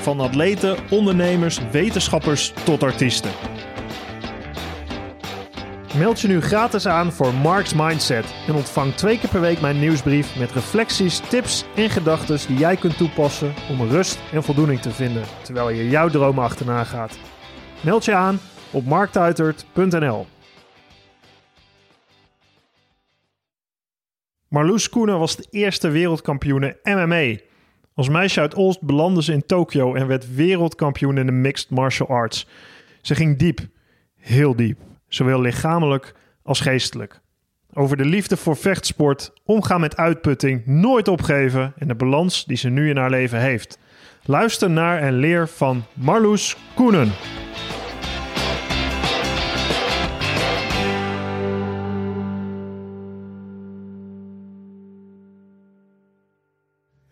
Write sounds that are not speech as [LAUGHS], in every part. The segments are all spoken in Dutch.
Van atleten, ondernemers, wetenschappers tot artiesten. Meld je nu gratis aan voor Mark's Mindset en ontvang twee keer per week mijn nieuwsbrief met reflecties, tips en gedachten die jij kunt toepassen om rust en voldoening te vinden terwijl je jouw dromen achterna gaat. Meld je aan op marktuitert.nl. Marloes Koenen was de eerste wereldkampioene MMA. Als meisje uit Olst belandde ze in Tokio en werd wereldkampioen in de mixed martial arts. Ze ging diep, heel diep, zowel lichamelijk als geestelijk. Over de liefde voor vechtsport, omgaan met uitputting, nooit opgeven en de balans die ze nu in haar leven heeft. Luister naar en leer van Marloes Koenen.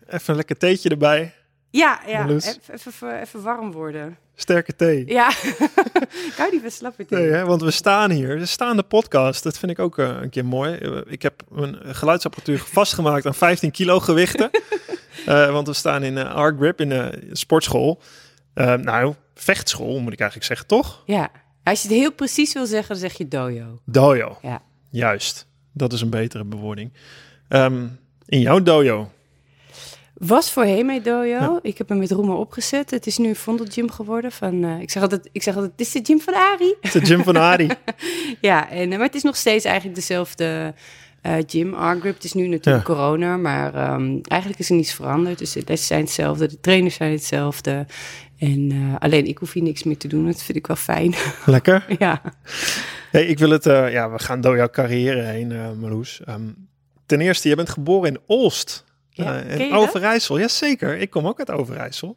Even een lekker theetje erbij. Ja, ja. Even, even, even warm worden. Sterke thee. Ja, [LAUGHS] ik hou niet van slappe thee. Nee, hè, want we staan hier. We staan de podcast. Dat vind ik ook eh, een keer mooi. Eh, Ik heb mijn geluidsapparatuur vastgemaakt aan 15 kilo gewichten. [LAUGHS] Eh, want we staan in uh, R-Grip in de sportschool. Nou, vechtschool moet ik eigenlijk zeggen, toch? Ja, als je het heel precies wil zeggen, dan zeg je dojo. Dojo. Ja. Juist. Dat is een betere bewoording. Ehm, in jouw dojo. Was voorheen mijn dojo. Ja. Ik heb hem met Roemer opgezet. Het is nu een vondelgym geworden. Van, eh, ik, zeg altijd, ik zeg altijd, dit is de gym van Ari. De gym van Adi. [LAUGHS] ja, en, eh, maar het is nog steeds eigenlijk dezelfde eh, gym. R-Grip, het is nu natuurlijk Ja. corona, maar ehm, eigenlijk is er niets veranderd. Dus de lessen zijn hetzelfde, de trainers zijn hetzelfde. En alleen ik hoef hier niks meer te doen. Dat vind ik wel fijn. [LAUGHS] Lekker. ja. Hey, ik wil het, ja, we gaan door jouw carrière heen, Marloes. Ehm, ten eerste, je bent geboren in Olst. Ja, Eh, in? Overijssel. Jazeker, ik kom ook uit Overijssel.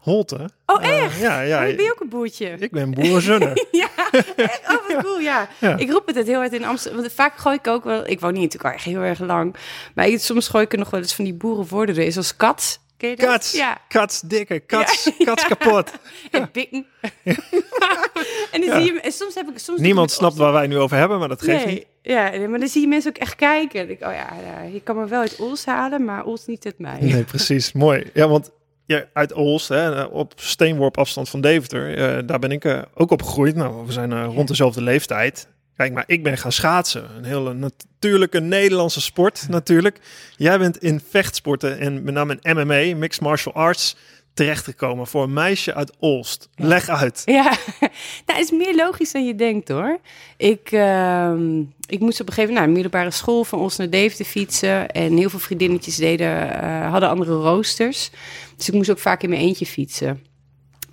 Holte. Oh, Eh, echt? ja, ja. Oh, ben je ook een boertje? Ik ben boerenzonne. [LAUGHS] Ja, echt? Oh, wat cool, ja. Ja. Ik roep het het heel hard in Amsterdam. Want vaak gooi ik ook wel... Ik woon niet natuurlijk al echt heel erg lang. Maar ik, soms gooi ik er nog wel eens van die boerenwoorden erin. Zoals kat. Ken je dat? Kats, Ja. kats dikke, kats, Ja, kats kapot. [LAUGHS] En bikken. [LAUGHS] en dan zie je... En soms heb ik... Soms Niemand snapt waar wij nu over hebben, maar dat geeft Nee, niet. ja, maar dan zie je mensen ook echt kijken. En ik, oh ja, je kan me wel uit Ols halen, maar Ols niet uit mij. Nee, precies. [LAUGHS] Mooi. Ja, want ja, uit Olst, hè, op steenworp afstand van Deventer, eh, daar ben ik eh, ook opgegroeid. Nou, we zijn eh, rond dezelfde leeftijd. Kijk, maar ik ben gaan schaatsen. Een hele natuurlijke Nederlandse sport natuurlijk. Jij bent in vechtsporten en met name in MMA, Mixed Martial Arts, terechtgekomen voor een meisje uit Olst. Leg uit. Ja, [LAUGHS] dat is meer logisch dan je denkt hoor. Ik, ehm, ik moest op een gegeven moment naar een middelbare school van ons naar Deventer fietsen. En heel veel vriendinnetjes deden, eh, hadden andere roosters. Dus ik moest ook vaak in mijn eentje fietsen.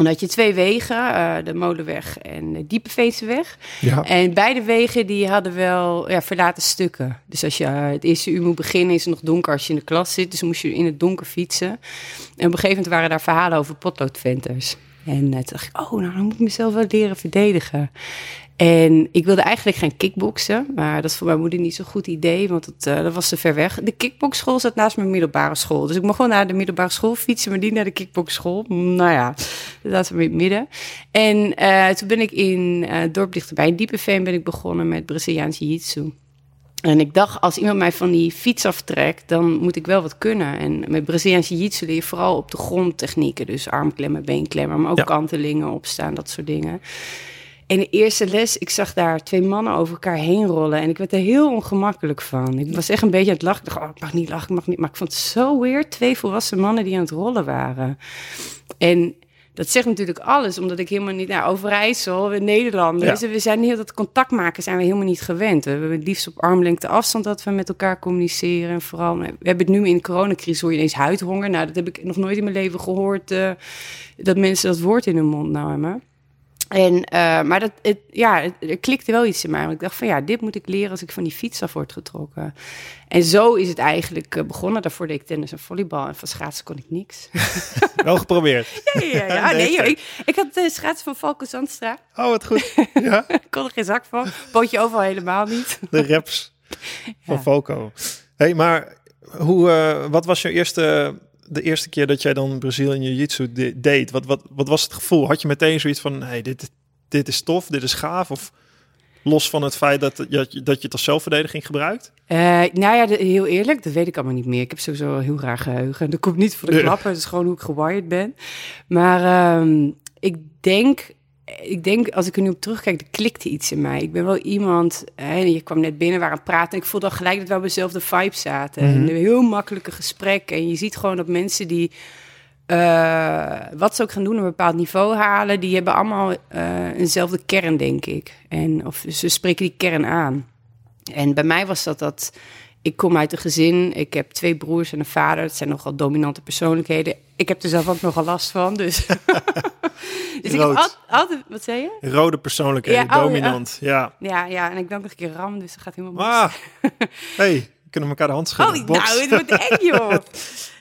Dan had je twee wegen, eh, de Molenweg en de Diepeveense Ja. En beide wegen die hadden wel ja, verlaten stukken. Dus als je eh, het eerste uur moet beginnen, is het nog donker als je in de klas zit. Dus moest je in het donker fietsen. En op een gegeven moment waren daar verhalen over potloodventers. En eh, toen dacht ik, oh, nou dan moet ik mezelf wel leren verdedigen. En ik wilde eigenlijk gaan kickboksen, maar dat is voor mijn moeder niet zo'n goed idee, want dat, eh, dat was te ver weg. De kickboxschool zat naast mijn middelbare school. Dus ik mocht gewoon naar de middelbare school fietsen, maar niet naar de kickboxschool. Nou ja, dat laten we in het midden. En eh, toen ben ik in eh, dorp dichterbij, in Diepenveen, ben ik begonnen met Braziliaans Jiu-Jitsu. En ik dacht, als iemand mij van die fiets aftrekt, dan moet ik wel wat kunnen. En met Braziliaans Jiu-Jitsu leer je vooral op de grond technieken. Dus armklemmen, beenklemmen, maar ook Ja. kantelingen, opstaan, dat soort dingen. En de eerste les, ik zag daar twee mannen over elkaar heen rollen. En ik werd er heel ongemakkelijk van. Ik was echt een beetje aan het lachen. Ik dacht, oh, ik mag niet lachen, ik mag niet. Maar ik vond het zo weird. Twee volwassen mannen die aan het rollen waren. En dat zegt natuurlijk alles, omdat ik helemaal niet naar Overijssel, we Nederlanders, Ja. we zijn heel dat contact maken zijn we helemaal niet gewend. We hebben het liefst op armlengte afstand dat we met elkaar communiceren. En vooral, we hebben het nu in de coronacrisis hoor je ineens huidhonger. Nou, dat heb ik nog nooit in mijn leven gehoord, eh, dat mensen dat woord in hun mond namen. En, eh, maar dat, het, ja, het, er klikte wel iets in mij. Want ik dacht van ja, dit moet ik leren als ik van die fiets af word getrokken. En zo is het eigenlijk eh, begonnen. Daarvoor deed ik tennis en volleybal. En van schaatsen kon ik niks. [LAUGHS] Wel geprobeerd. [LAUGHS] ja, ja, ja. [LAUGHS] Nee, joh, ik, ik had de schaatsen van Valko Zandstra. Oh, wat goed. Ja, Ik kon er geen zak van. Pootje overal helemaal niet. de reps van Ja. Volko. hey, maar hoe, eh, wat was je eerste, de eerste keer dat jij dan Brazilian Jiu-Jitsu de- deed? Wat, wat, wat was het gevoel? Had je meteen zoiets van, hey, dit, dit is tof, dit is gaaf? Of los van het feit dat, dat, je, dat je het als zelfverdediging gebruikt? Eh, nou ja, de- heel eerlijk, dat weet ik allemaal niet meer. Ik heb sowieso een heel raar geheugen. Dat komt niet voor de klappen, het is gewoon hoe ik gewired ben. Maar ehm, ik denk, ik denk, als ik er nu op terugkijk, er klikte iets in mij. Ik ben wel iemand, hè, je kwam net binnen, we waren aan het praten. En ik voelde al gelijk dat we op dezelfde vibe zaten. Mhm. En een heel makkelijke gesprekken. En je ziet gewoon dat mensen die, eh, wat ze ook gaan doen, een bepaald niveau halen, die hebben allemaal eh, eenzelfde kern, denk ik. En, of ze spreken die kern aan. En bij mij was dat dat. Ik kom uit een gezin. Ik heb twee broers en een vader. Dat zijn nogal dominante persoonlijkheden. Ik heb er zelf ook nogal last van. Dus, [LAUGHS] [LAUGHS] dus ik heb Rood. al- altijd. Wat zei je? Rode persoonlijkheden, Ja, oh, dominant. Ja. Ja, ja. En ik ben nog een keer ram. Dus dat gaat helemaal. mis. Ah, [LAUGHS] hey, we kunnen elkaar de hand schudden. oh, Box. nou, het wordt eng, joh.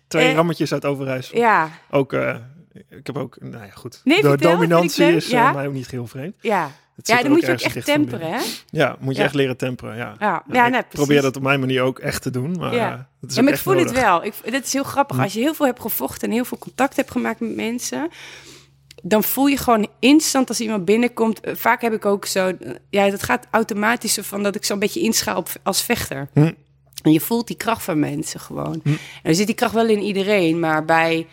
Twee eh, rammetjes uit Overijssel. Ja, Ook, eh, ik heb ook, nou ja, goed. Nee, de vertel, dominantie is Ja. eh, mij ook niet heel vreemd. ja. Ja, dan moet je ook echt temperen, hè? Ja, moet je Ja. echt leren temperen, ja. Ja, Ja, ja ik net precies. probeer dat op mijn manier ook echt te doen, maar Ja. eh, dat is Ja, maar ik voel nodig. het wel. Ik, dat is heel grappig. Als je heel veel hebt gevochten en heel veel contact hebt gemaakt met mensen, dan voel je gewoon instant als iemand binnenkomt. eh, Vaak heb ik ook zo, eh, ja, dat gaat automatisch zo van dat ik zo'n beetje inschaal op, als vechter. Hm. En je voelt die kracht van mensen gewoon. Hm. En er zit die kracht wel in iedereen, maar bij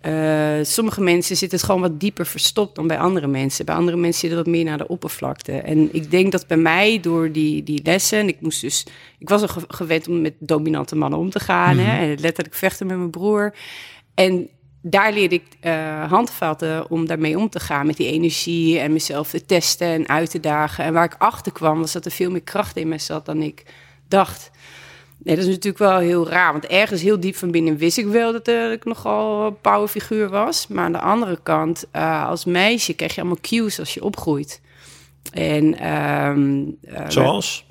eh, sommige mensen zit het gewoon wat dieper verstopt dan bij andere mensen. Bij andere mensen zit het wat meer naar de oppervlakte. En ik denk dat bij mij door die, die lessen, ik moest dus, ik was al ge- gewend om met dominante mannen om te gaan, hè, en letterlijk vechten met mijn broer. En daar leerde ik eh, handvatten om daarmee om te gaan met die energie en mezelf te testen en uit te dagen. En waar ik achter kwam, was dat er veel meer kracht in me zat dan ik dacht. Nee, dat is natuurlijk wel heel raar. Want ergens heel diep van binnen wist ik wel dat, ik nogal een powerfiguur was. Maar aan de andere kant, eh, als meisje krijg je allemaal cues als je opgroeit. En, ehm, eh, Zoals?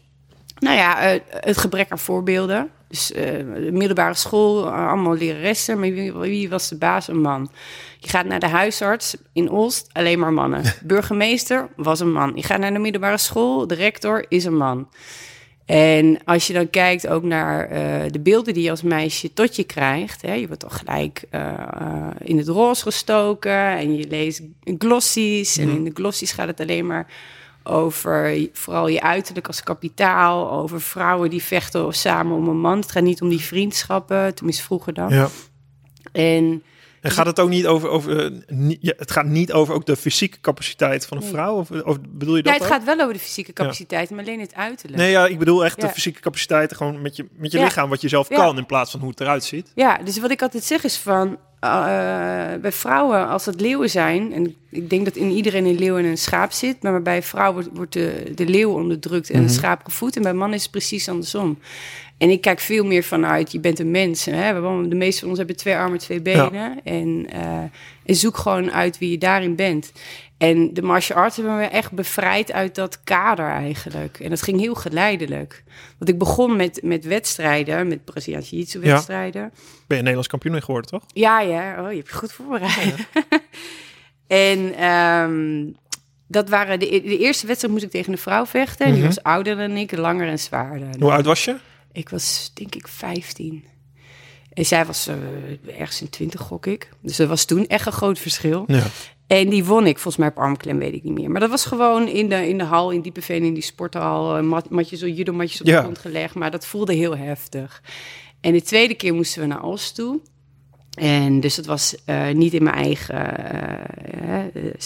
nou ja, eh, het gebrek aan voorbeelden. Dus de middelbare school, allemaal leraressen. Maar wie, wie was de baas? Een man. Je gaat naar de huisarts in Olst, alleen maar mannen. [LAUGHS] Burgemeester was een man. Je gaat naar de middelbare school, de rector is een man. En als je dan kijkt ook naar eh, de beelden die je als meisje tot je krijgt. Hè, je wordt toch gelijk eh, eh, in het roze gestoken en je leest glossies. En in de glossies gaat het alleen maar over vooral je uiterlijk als kapitaal. Over vrouwen die vechten samen om een man. Het gaat niet om die vriendschappen, tenminste vroeger dan. Ja. En En gaat het ook niet over, over eh, het gaat niet over ook de fysieke capaciteit van een Nee. vrouw? Of, of bedoel je dat het ook? gaat wel over de fysieke capaciteit, maar alleen het uiterlijk. Nee, ja, ik bedoel echt de fysieke capaciteit, gewoon met je, met je Ja. lichaam, wat je zelf kan, in plaats van hoe het eruit ziet. Ja, dus wat ik altijd zeg is van... eh, bij vrouwen, als het leeuwen zijn... en ik denk dat in iedereen een leeuw en een schaap zit... maar bij vrouwen wordt, wordt de, de leeuw onderdrukt en Mhm. de schaap gevoed... en bij mannen is het precies andersom. En ik kijk veel meer vanuit, je bent een mens. Hè? De meeste van ons hebben twee armen, twee benen. En, eh, en zoek gewoon uit wie je daarin bent. En de martial arts hebben me echt bevrijd uit dat kader eigenlijk. En dat ging heel geleidelijk. Want ik begon met, met wedstrijden, met Braziliaanse jiu wedstrijden. Ben je Nederlands kampioen geworden, toch? Ja, ja. Oh, je hebt je goed voorbereid. [LAUGHS] en ehm, dat waren de, de eerste wedstrijd moest ik tegen een vrouw vechten. En die Mhm. was ouder dan ik, langer en zwaarder. Hoe oud was je? Ik was denk ik 15. En zij was eh, ergens in 20, gok ik. Dus dat was toen echt een groot verschil. Ja. En die won ik volgens mij op armklem, weet ik niet meer. Maar dat was gewoon in de, in de hal, in Diepeveen, in die sporthal. eh, Mat, matjes, zo judo-matjes op de Ja. grond gelegd. Maar dat voelde heel heftig. En de tweede keer moesten we naar Oost toe. En dus dat was eh, niet in mijn eigen eh,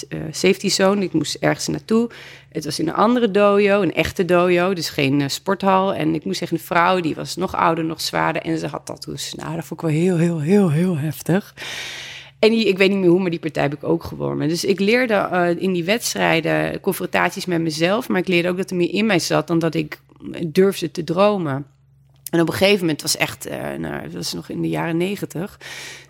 eh, safety zone. Ik moest ergens naartoe. Het was in een andere dojo, een echte dojo, dus geen sporthal. En ik moest tegen een vrouw, die was nog ouder, nog zwaarder. En ze had tattoos. Nou, dat vond ik wel heel, heel, heel, heel heftig. En ik weet niet meer hoe, maar die partij heb ik ook gewonnen. Dus ik leerde in die wedstrijden confrontaties met mezelf. Maar ik leerde ook dat er meer in mij zat dan dat ik durfde te dromen. En op een gegeven moment was echt, eh nou, dat was nog in de jaren negentig.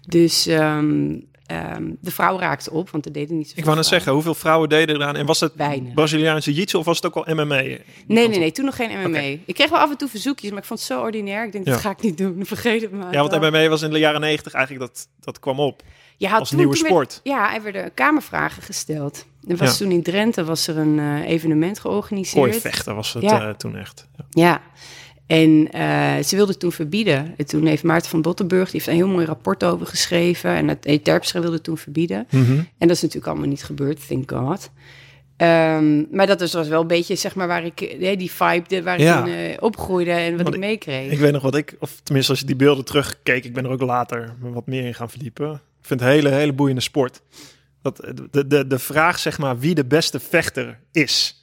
Dus ehm, ehm, de vrouw raakte op, want er deden niet zoveel Ik wou net zeggen, hoeveel vrouwen deden eraan? En was het Weinig. Braziliaanse jiu-jitsu of was het ook wel MMA? Nee, nee, nee, toen nog geen MMA. Ik kreeg wel af en toe verzoekjes, maar ik vond het zo ordinair. Ik denk, dat Ja. ga ik niet doen. [LAUGHS] Vergeet het maar. Ja, want MMA was in de jaren negentig eigenlijk, dat, dat kwam op. Je had als toen- nieuwe toen werd- sport. ja, er werden kamervragen gesteld. Er was Ja. toen in Drenthe was er een eh, evenement georganiseerd. Kooivechten was het Ja. eh, toen echt. Ja. En eh, ze wilden het toen verbieden. En toen heeft Maarten van Bottenburg, die heeft een heel mooi rapport over geschreven. En het E Terpstra wilde het toen verbieden. Mhm. En dat is natuurlijk allemaal niet gebeurd, thank God. Ehm, maar dat was wel een beetje, zeg maar, waar ik, die vibe de- waar Ja. ik in eh, opgroeide en wat Want ik meekreeg. Ik weet nog wat ik, of tenminste als je die beelden terugkeek, ik ben er ook later wat meer in gaan verdiepen. Ik vind het een hele, hele boeiende sport. Dat, de, de, de vraag, zeg maar, wie de beste vechter is.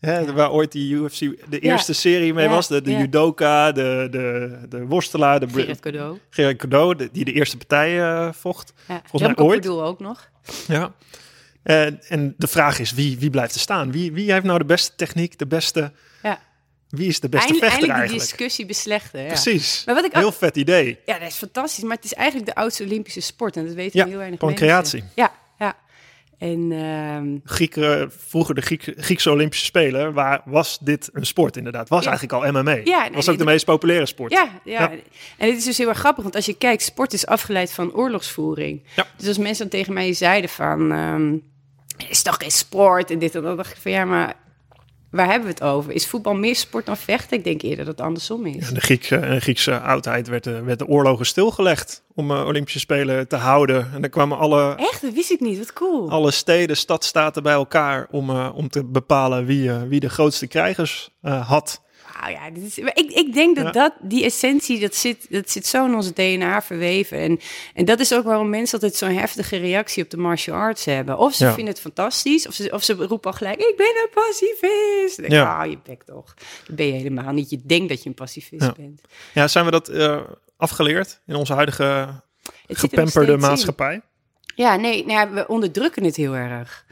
Hè, Waar ooit die UFC de eerste serie mee was. De, judoka, de, de, de worstelaar, de Cadeau. Gerard Cadeau, de- die de eerste partij eh, vocht. Ja. Volgens mij ooit. Pardoel ook nog. Ja. En, en de vraag is, wie, wie blijft er staan? Wie, wie heeft nou de beste techniek, de beste... Ja. Wie is de beste Eind- vechter eindelijk die eigenlijk? discussie beslechten. Ja. Precies. Maar wat ik Heel vet idee. Ja, dat is fantastisch. Maar het is eigenlijk de oudste Olympische sport. En dat weten Ja, heel weinig mensen. Ja, ja. En ehm, Grieken, vroeger de Griek, Griekse Olympische Spelen, waar was dit een sport inderdaad? Was Ja. eigenlijk al MMA. Ja, was ook de meest populaire sport. ja, ja, Ja. en het is dus heel erg grappig. Want als je kijkt, sport is afgeleid van oorlogsvoering. Dus als mensen dan tegen mij zeiden van... ehm, is toch geen sport en dit en dat. dacht ik van ja, maar waar hebben we het over? Is voetbal meer sport dan vechten? Ik denk eerder dat het andersom is. In de Griekse, de Griekse oudheid werd de, werd de oorlogen stilgelegd om eh, Olympische Spelen te houden. En dan kwamen alle, Echt? Dat wist ik niet. Wat cool. alle steden, stadstaten bij elkaar om, eh, om te bepalen wie, eh, wie de grootste krijgers had. Nou ja, dit is, ik, ik denk dat, Ja. dat die essentie, dat zit, dat zit zo in onze DNA verweven. En, en dat is ook waarom mensen altijd zo'n heftige reactie op de martial arts hebben. Of ze Ja. vinden het fantastisch, of ze, of ze roepen al gelijk, ik ben een pacifist. Dan denk Ja. ah, je bek toch. Dat ben je helemaal niet. Je denkt dat je een pacifist Ja. bent. Ja, zijn we dat eh, afgeleerd in onze huidige Het gepamperde in. maatschappij? Ja, nee, nou ja, we onderdrukken het heel erg.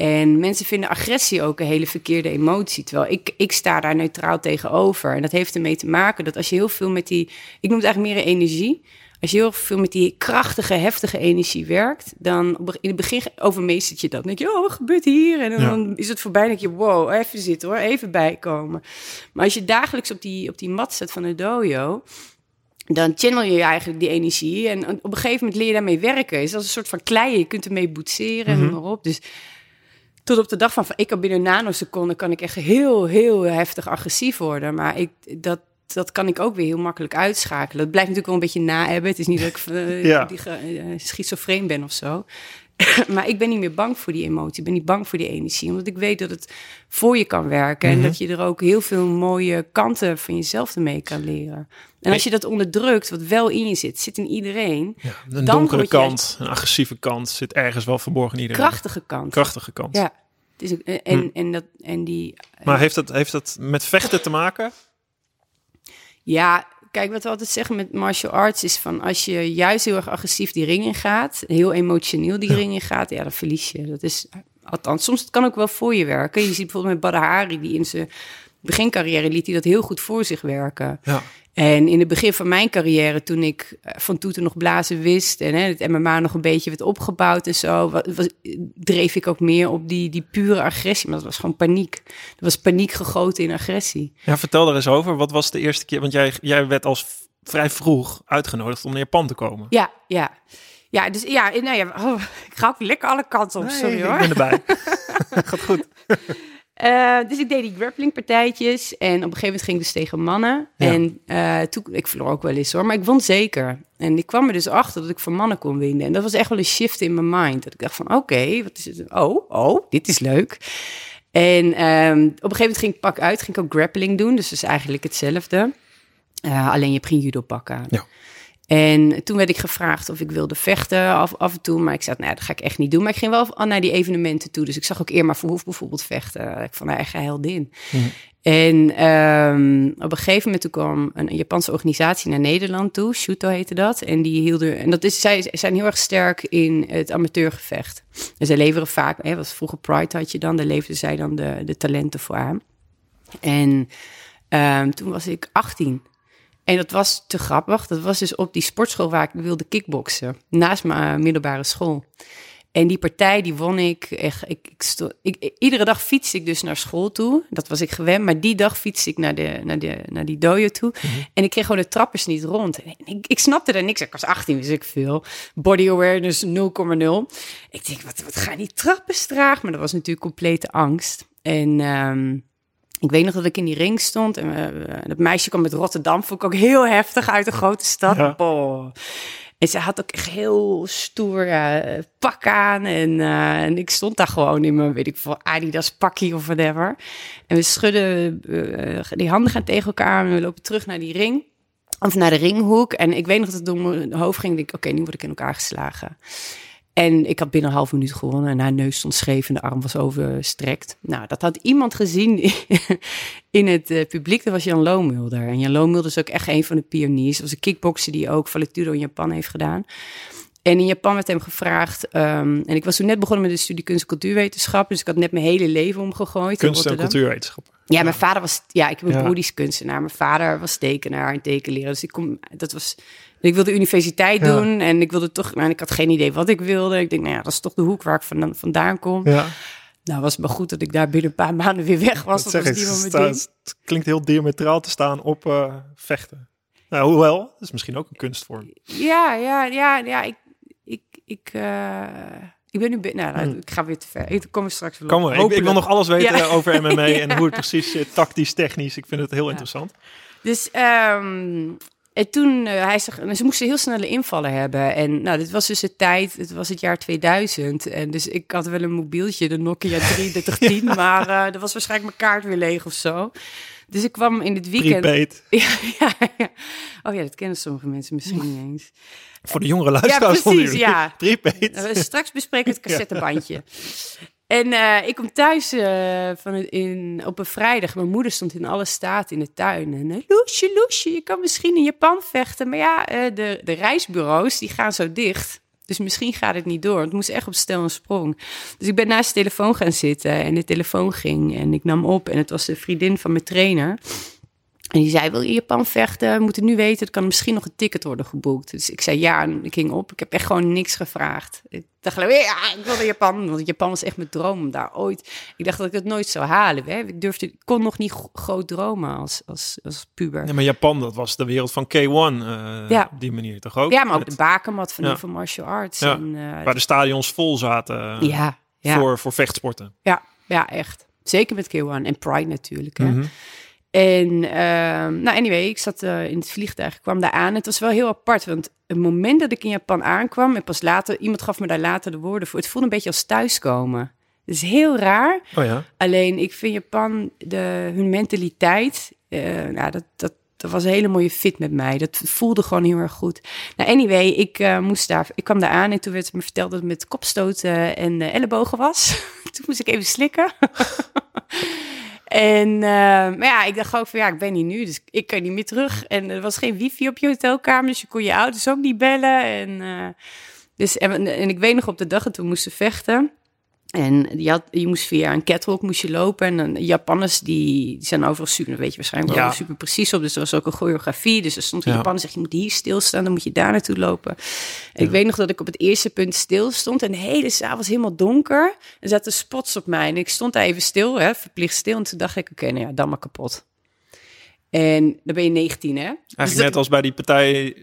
En mensen vinden agressie ook een hele verkeerde emotie. Terwijl ik, ik sta daar neutraal tegenover. En dat heeft ermee te maken dat als je heel veel met die... Ik noem het eigenlijk meer een energie. Als je heel veel met die krachtige, heftige energie werkt... dan in het begin overmeestert je dat. Dan denk je, oh, wat gebeurt hier? En dan, Ja. dan is het voorbij en denk je, wow, even zitten hoor, even bijkomen. Maar als je dagelijks op die, op die mat zit van de dojo dan channel je eigenlijk die energie. En op een gegeven moment leer je daarmee werken. Is als een soort van klei. Je kunt ermee boetseren en noem maar op. Dus tot op de dag van, van ik kan binnen een nanoseconde... kan ik echt heel, heel heftig agressief worden. Maar ik, dat, dat kan ik ook weer heel makkelijk uitschakelen. Het blijft natuurlijk wel een beetje na-hebben. Het is niet dat ik eh, Ja. die, ge- eh, schizofreen ben of zo. [LAUGHS] maar ik ben niet meer bang voor die emotie. Ik ben niet bang voor die energie. Omdat ik weet dat het voor je kan werken. Mhm. En dat je er ook heel veel mooie kanten van jezelf ermee kan leren. En als je dat onderdrukt, wat wel in je zit, zit in iedereen. Ja, een Dan donkere je- kant, een agressieve kant zit ergens wel verborgen in iedereen. Krachtige kant. Krachtige kant. Ja. Het is ook, en, en, Hm. en, dat, en die... Maar heeft dat, heeft dat met vechten te maken? Ja, kijk, wat we altijd zeggen met martial arts is van... als je juist heel erg agressief die ring in gaat... heel emotioneel die Ja. ring in gaat, ja, dan verlies je. Dat is, althans, soms het kan ook wel voor je werken. Je ziet bijvoorbeeld met Badr Hari, die in zijn begincarrière liet hij dat heel goed voor zich werken. Ja. En in het begin van mijn carrière, toen ik eh, van toeten nog blazen wist en hè, het MMA nog een beetje werd opgebouwd en zo, was, dreef ik ook meer op die, die pure agressie. Maar dat was gewoon paniek. Er was paniek gegoten in agressie. ja, vertel er eens over. Wat was de eerste keer? Want jij, jij werd als vrij vroeg uitgenodigd om naar Japan te komen. Ja, ja. Ja, dus ja, nou ja, oh, ik ga ook lekker alle kanten op, Nee, sorry hoor. Ik ben erbij. [LAUGHS] Gaat goed. Eh, dus ik deed die grappling partijtjes en op een gegeven moment ging ik dus tegen mannen. Ja. En eh, toen, ik verloor ook wel eens hoor, maar ik won zeker. En ik kwam er dus achter dat ik van mannen kon winnen. En dat was echt wel een shift in mijn mind. Dat ik dacht van, oké, wat is het? Oh, oh, dit is leuk. En ehm, op een gegeven moment ging ik pak uit, ging ik ook grappling doen. Dus dat is eigenlijk hetzelfde. Eh, alleen je hebt geen judo pak aan. Ja. En toen werd ik gevraagd of ik wilde vechten af, af en toe. Maar ik zei, nou, dat ga ik echt niet doen. Maar ik ging wel naar die evenementen toe. Dus ik zag ook Irma Verhoef bijvoorbeeld vechten. Ik vond haar echt een heldin. Mhm. En ehm, op een gegeven moment toen kwam een, een Japanse organisatie naar Nederland toe. Shuto heette dat. En die hielden... En dat is, zij zijn heel erg sterk in het amateurgevecht. En zij leveren vaak... Hè, was vroeger Pride had je dan. Daar leverden zij dan de, de talenten voor aan. En ehm, toen was ik 18. En dat was te grappig. Dat was dus op die sportschool waar ik wilde kickboksen. Naast mijn eh, middelbare school. En die partij, die won ik echt. Ik, ik, ik, iedere dag fietste ik dus naar school toe. Dat was ik gewend. Maar die dag fietste ik naar, de, naar, de, naar die dojo toe. En ik kreeg gewoon de trappers niet rond. En ik, ik snapte er niks. Ik was 18, wist ik veel. Body awareness 0,0. Ik denk, wat, wat gaan die trappers traag? Maar dat was natuurlijk complete angst. En ehm, ik weet nog dat ik in die ring stond. En eh, dat meisje kwam met Rotterdam. Vond ik ook heel heftig uit een grote stad. Ja. En ze had ook echt heel stoer ja, pak aan. En, eh, en ik stond daar gewoon in mijn, weet ik veel, Adidas pakje of whatever. En we schudden, eh, die handen gaan tegen elkaar. En we lopen terug naar die ring. Of naar de ringhoek. En ik weet nog dat het door mijn hoofd ging. Ik oké, nu word ik in elkaar geslagen. En ik had binnen een half minuut gewonnen. En haar neus stond scheef en de arm was overstrekt. Nou, dat had iemand gezien [LAUGHS] in het eh, publiek. Dat was Jan Loomulder. En Jan Loomulder is ook echt een van de pioniers. Dat was een kickbokser die ook Valetudo in Japan heeft gedaan. En in Japan werd hem gevraagd... ehm, en ik was toen net begonnen met de studie kunst- en cultuurwetenschap. Dus ik had net mijn hele leven omgegooid. Kunst en Rotterdam. cultuurwetenschappen. Ja, mijn vader was. Ja, ik heb een Ja. broer kunstenaar. Mijn vader was tekenaar en tekenleraar. Dus ik kom. Dat was. Ik wilde universiteit Ja. doen en ik wilde toch. Maar ik had geen idee wat ik wilde. Ik denk, nou ja, dat is toch de hoek waar ik vandaan, vandaan kom. Ja, Nou, was het maar goed dat ik daar binnen een paar maanden weer weg was. dat was ik. niet Het, klinkt heel diametraal te staan op eh, vechten. Nou, hoewel, dat is misschien ook een kunstvorm. Ja, ja, ja, ja. Ik, ik, ik, eh, ik ben nu. Nou, nou, ik ga weer te ver. Ik kom er straks op. Kom maar, ik, ik wil nog alles weten Ja. [LAUGHS] over MMA en hoe het [LAUGHS] precies zit, tactisch, technisch. Ik vind het heel interessant. Dus ehm, en toen, eh, hij ze moesten heel snelle invallen hebben. En nou, dit was dus de tijd, het was het jaar 2000. En dus ik had wel een mobieltje, de Nokia [LAUGHS] 3310, maar eh er was waarschijnlijk mijn kaart weer leeg of zo. Dus ik kwam in dit weekend... Prepaid. [LAUGHS] Ja, ja, ja. Oh ja, dat kennen sommige mensen misschien niet eens. Voor de jongere luisteraars van precies, ja. [LAUGHS] Prepaid. We straks bespreken we het cassettebandje. En eh, ik kom thuis eh, van in, op een vrijdag. Mijn moeder stond in alle staat in de tuin. En uh, Loesje, Loesje, je kan misschien in Japan vechten. Maar ja, de, de reisbureaus die gaan zo dicht. Dus misschien gaat het niet door. Het moest echt op stel en sprong. Dus ik ben naast de telefoon gaan zitten en de telefoon ging. En ik nam op en het was de vriendin van mijn trainer. En die zei, wil je in Japan vechten? We moeten nu weten, er kan misschien nog een ticket worden geboekt. Dus ik zei ja en ik ging op. Ik heb echt gewoon niks gevraagd. Ik dacht ja, ik wil naar Japan. Want Japan was echt mijn droom om daar ooit... Ik dacht dat ik het nooit zou halen. Hè? Ik, durfde, ik kon nog niet gro- groot dromen als, als, als puber. Ja, maar Japan, dat was de wereld van K1 eh, Ja. op die manier toch ook? Ja, maar ook de bakermat van Ja. martial arts. Ja, En, eh, Waar de stadions vol zaten eh, ja, ja, Voor, voor vechtsporten. ja, ja, echt. Zeker met K1 en Pride natuurlijk. Hè? Mhm. En ehm, nou, anyway, ik zat eh, in het vliegtuig, ik kwam daar aan. Het was wel heel apart, want het moment dat ik in Japan aankwam... en pas later, iemand gaf me daar later de woorden voor... het voelde een beetje als thuiskomen. Het is heel raar, Oh ja. alleen ik vind Japan, de, hun mentaliteit... eh, nou, dat, dat, dat was een hele mooie fit met mij. Dat voelde gewoon heel erg goed. Nou, anyway, ik, eh, moest daar, ik kwam daar aan en toen werd me verteld dat het met kopstoten en eh, ellebogen was. [LAUGHS] toen moest ik even slikken. [LAUGHS] En eh, maar ja, ik dacht ook van ja, ik ben hier nu, dus ik kan niet meer terug. En er was geen wifi op je hotelkamer, dus je kon je ouders ook niet bellen. En, eh, dus, en, en ik weet nog op de dag dat we moesten vechten. En je, had, je moest via een catwalk moest je lopen. En dan, Japanners die, die zijn overal super, weet je waarschijnlijk wel Ja. super precies op. Dus er was ook een choreografie. Dus er stond een Ja. Japaner zegt, je moet hier stilstaan, dan moet je daar naartoe lopen. En ik weet nog dat ik op het eerste punt stil stond. En de hele zaal was helemaal donker. Er zaten spots op mij. En ik stond daar even stil, hè, verplicht stil. En toen dacht ik, oké, nou ja, dan maar kapot. En dan ben je 19, hè? Dus Eigenlijk dat- net als bij die partij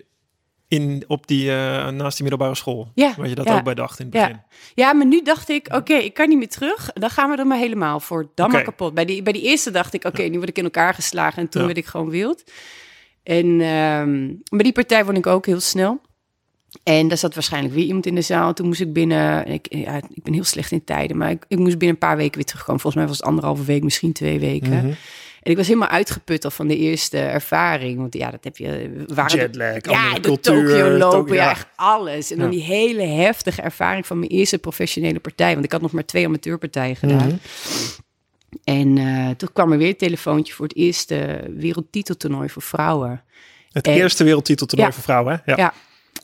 in, op die, eh, naast die middelbare school. Ja, Waar je dat ja. ook bij dacht in het Ja. begin. Ja, maar nu dacht ik, oké, ik kan niet meer terug. Dan gaan we er maar helemaal voor. Dan maar kapot. Bij die, bij die eerste dacht ik, oké, nu word ik in elkaar geslagen. En toen Ja. werd ik gewoon wild. En maar die partij vond ik ook heel snel. En daar zat waarschijnlijk weer iemand in de zaal. Toen moest ik binnen, ik, ja, ik ben heel slecht in tijden, maar ik, ik moest binnen een paar weken weer terugkomen. Volgens mij was het anderhalve week, misschien twee weken. Mhm. En ik was helemaal uitgeput al van de eerste ervaring. Want ja, dat heb je... Waren Jetlag, ja, andere door cultuur, Tokio lopen, ja. ja. echt alles. En dan Ja. die hele heftige ervaring van mijn eerste professionele partij. Want ik had nog maar twee amateurpartijen gedaan. Mhm. En eh, toen kwam er weer een telefoontje voor het eerste wereldtiteltoernooi voor vrouwen. Het En- eerste wereldtiteltoernooi Ja. voor vrouwen, hè? Ja. Ja.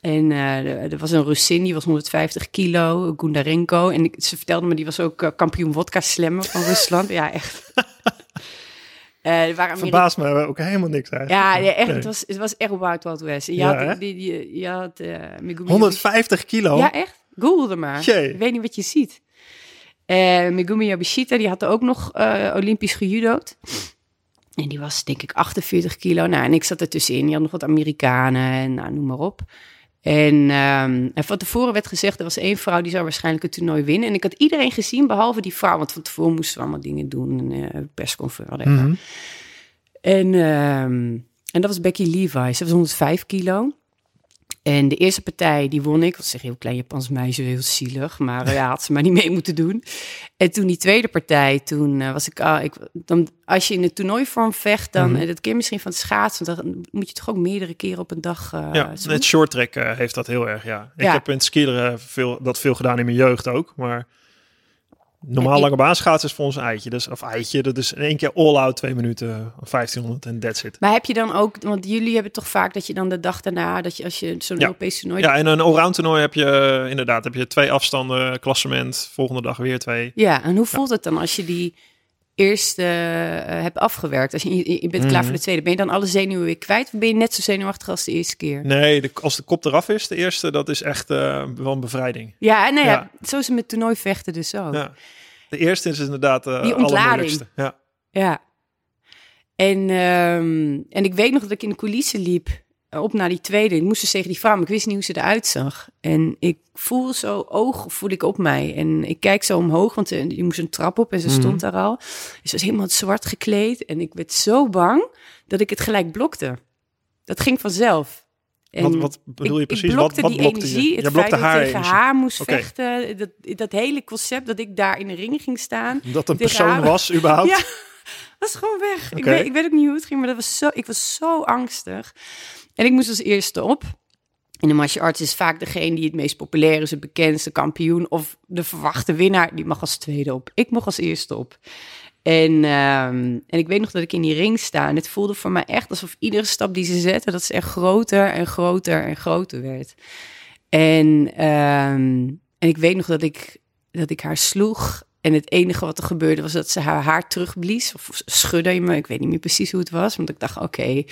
En eh, er- was een Russin, die was 150 kilo, Gundarenko. En ik, ze vertelde me, die was ook eh, kampioen wodka slammen van [LAUGHS] Rusland. ja, echt. [LAUGHS] Er waren Verbaast me ook helemaal niks eigenlijk. Ja, ja, echt, Nee. het, was, het was echt Wild Wild West. Je Ja, had, die, die, je had eh, Megumi 150 kilo? Ja, echt? Google er maar. Jee. Ik weet niet wat je ziet. Eh Megumi Yabashita, die had ook nog Olympisch gejudood. En die was denk ik 48 kilo. Nou, en ik zat er tussenin. Je had nog wat Amerikanen en nou, noem maar op. En, ehm, en van tevoren werd gezegd, er was één vrouw die zou waarschijnlijk het toernooi winnen. En ik had iedereen gezien, behalve die vrouw. Want van tevoren moesten we allemaal dingen doen. Een eh, persconferentie. Mhm. En, ehm, en dat was Becky Levi. Ze was 105 kilo. En de eerste partij, die won ik. Was zeg heel klein Japans meisje, heel zielig. Maar eh, ja, had ze maar niet mee moeten doen. En toen die tweede partij, toen eh, was ik, ah, ik... Dan, als je in de toernooivorm vecht, dan... Dat ken je misschien van het schaatsen. Dan moet je toch ook meerdere keren op een dag... eh, Ja, het short track heeft dat heel erg, ja. Ik Ja. heb in het skileren veel, dat veel gedaan in mijn jeugd ook, maar normaal lange baanschaatsen is voor ons eitje. Dus, of eitje, dat is in één keer all-out, twee minuten, 1500 en that's it. Maar heb je dan ook... Want jullie hebben toch vaak dat je dan de dag daarna... dat je als je zo'n Ja. Europees toernooi... Ja, in een allround toernooi heb je eh, inderdaad heb je twee afstanden, klassement, volgende dag weer twee. Ja, en hoe voelt het dan als je die eerste eh, hebt afgewerkt? Als je, bent klaar Mhm. voor de tweede, ben je dan alle zenuwen weer kwijt? Of ben je net zo zenuwachtig als de eerste keer? Nee, de, als de kop eraf is, de eerste, dat is echt eh, wel een bevrijding. Ja, nou ja, Ja. zo is het met toernooivechten dus ook. Ja. Ja. De eerste is inderdaad eh Die ontlading. allermoeilijkste. Ja. En, ehm, en ik weet nog dat ik in de coulissen liep op naar die tweede. Ik moest dus tegen die vrouw, maar ik wist niet hoe ze eruit zag. En ik voel zo oog, voel ik op mij. En ik kijk zo omhoog, want eh, je moest een trap op en ze Mhm. stond daar al. Ze was helemaal zwart gekleed. En ik werd zo bang dat ik het gelijk blokte. Dat ging vanzelf. En Wat, wat bedoel je ik, precies? Ik blokte wat die blokte energie, je? het Je blokte dat ik haar tegen energie. haar moest vechten. Dat, dat hele concept dat ik daar in de ring ging staan. Dat een persoon haar- was, überhaupt? [LAUGHS] Ja, was gewoon weg. Ik, weet, ik weet ook niet hoe het ging, maar dat was zo, ik was zo angstig. En ik moest als eerste op. En de martial arts is vaak degene die het meest populair is, het bekendste kampioen of de verwachte winnaar. Die mag als tweede op. Ik mocht als eerste op. En, ehm, en ik weet nog dat ik in die ring sta. En het voelde voor mij echt alsof iedere stap die ze zette, dat ze echt groter en groter en groter werd. En, ehm, en ik weet nog dat ik, dat ik haar sloeg. En het enige wat er gebeurde was dat ze haar haar terugblies. Of schudde me. Ik weet niet meer precies hoe het was. Want ik dacht, oké,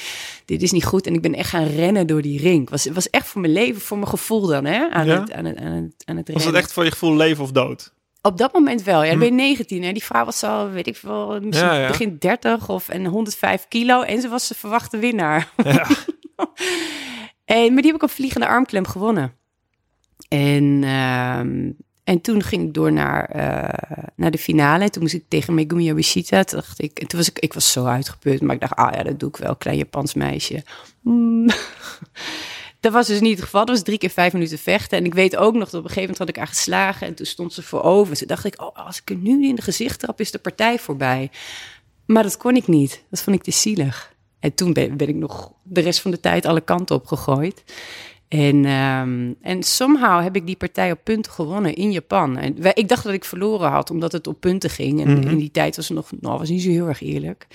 dit is niet goed. En ik ben echt gaan rennen door die ring. Het was, was echt voor mijn leven, voor mijn gevoel dan, hè? Aan, Ja? het, aan, het, aan, het, aan het Was het rennen. echt voor je gevoel leven of dood? Op dat moment wel. Ja, dan Hm. ben je 19. Hè? Die vrouw was al, weet ik veel, misschien Ja, ja. begin 30 of en 105 kilo. En ze was de verwachte winnaar. Ja. [LAUGHS] En, maar die heb ik op vliegende armklem gewonnen. En, ehm, en toen ging ik door naar, eh, naar de finale. Toen moest ik tegen Megumi Yabashita. Toen dacht ik, en toen was ik, ik was zo uitgeput. Maar ik dacht, ah ja, dat doe ik wel. Klein Japans meisje. Hmm. [LAUGHS] Dat was dus niet het geval. Dat was drie keer vijf minuten vechten. En ik weet ook nog dat op een gegeven moment had ik haar geslagen. En toen stond ze voorover. Toen dacht ik, oh, als ik er nu in de gezicht trap, is de partij voorbij. Maar dat kon ik niet. Dat vond ik te zielig. En toen ben, ben ik nog de rest van de tijd alle kanten op gegooid. En, ehm, en somehow heb ik die partij op punten gewonnen in Japan. En wij- ik dacht dat ik verloren had, omdat het op punten ging. En Mhm. in die tijd was het nog, nou, was niet zo heel erg eerlijk.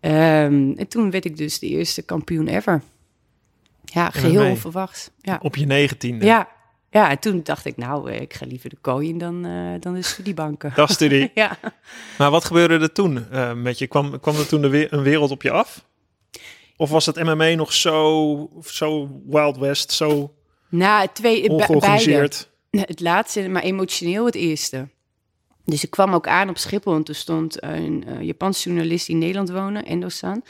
Ehm, en toen werd ik dus de eerste kampioen ever. Ja, geheel mee. onverwachts. Ja. Op je negentiende. Ja. ja, en toen dacht ik, nou, eh, ik ga liever de kooi in dan, eh, dan de studiebanken. Dat studie. [LAUGHS] ja. Maar wat gebeurde er toen eh, met je? Kwam, kwam er toen de we- een wereld op je af? Of was het MMA nog zo, zo Wild West, zo Nou, twee, be- beide. ongeorganiseerd? Het laatste, maar emotioneel het eerste. Dus ik kwam ook aan op Schiphol en toen stond een uh, Japanse journalist die in Nederland woonde, Endo-san.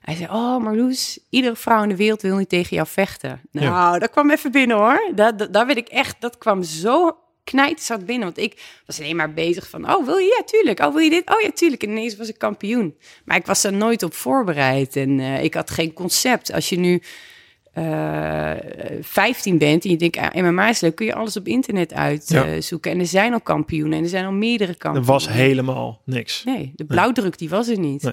Hij zei, oh Marloes, iedere vrouw in de wereld wil niet tegen jou vechten. Nou, Ja. dat kwam even binnen hoor. Dat, dat, daar werd ik echt, dat kwam zo knijterzat binnen. Want ik was alleen maar bezig van, oh wil je? Ja, tuurlijk. Oh, wil je dit? Oh ja, tuurlijk. En ineens was ik kampioen. Maar ik was er nooit op voorbereid. En uh, ik had geen concept. Als je nu uh, 15 bent en je denkt, ah, MMA is leuk, kun je alles op internet uitzoeken. Ja. En er zijn al kampioenen en er zijn al meerdere kampioenen. Er was helemaal niks. Nee, de blauwdruk die was er niet. Nee.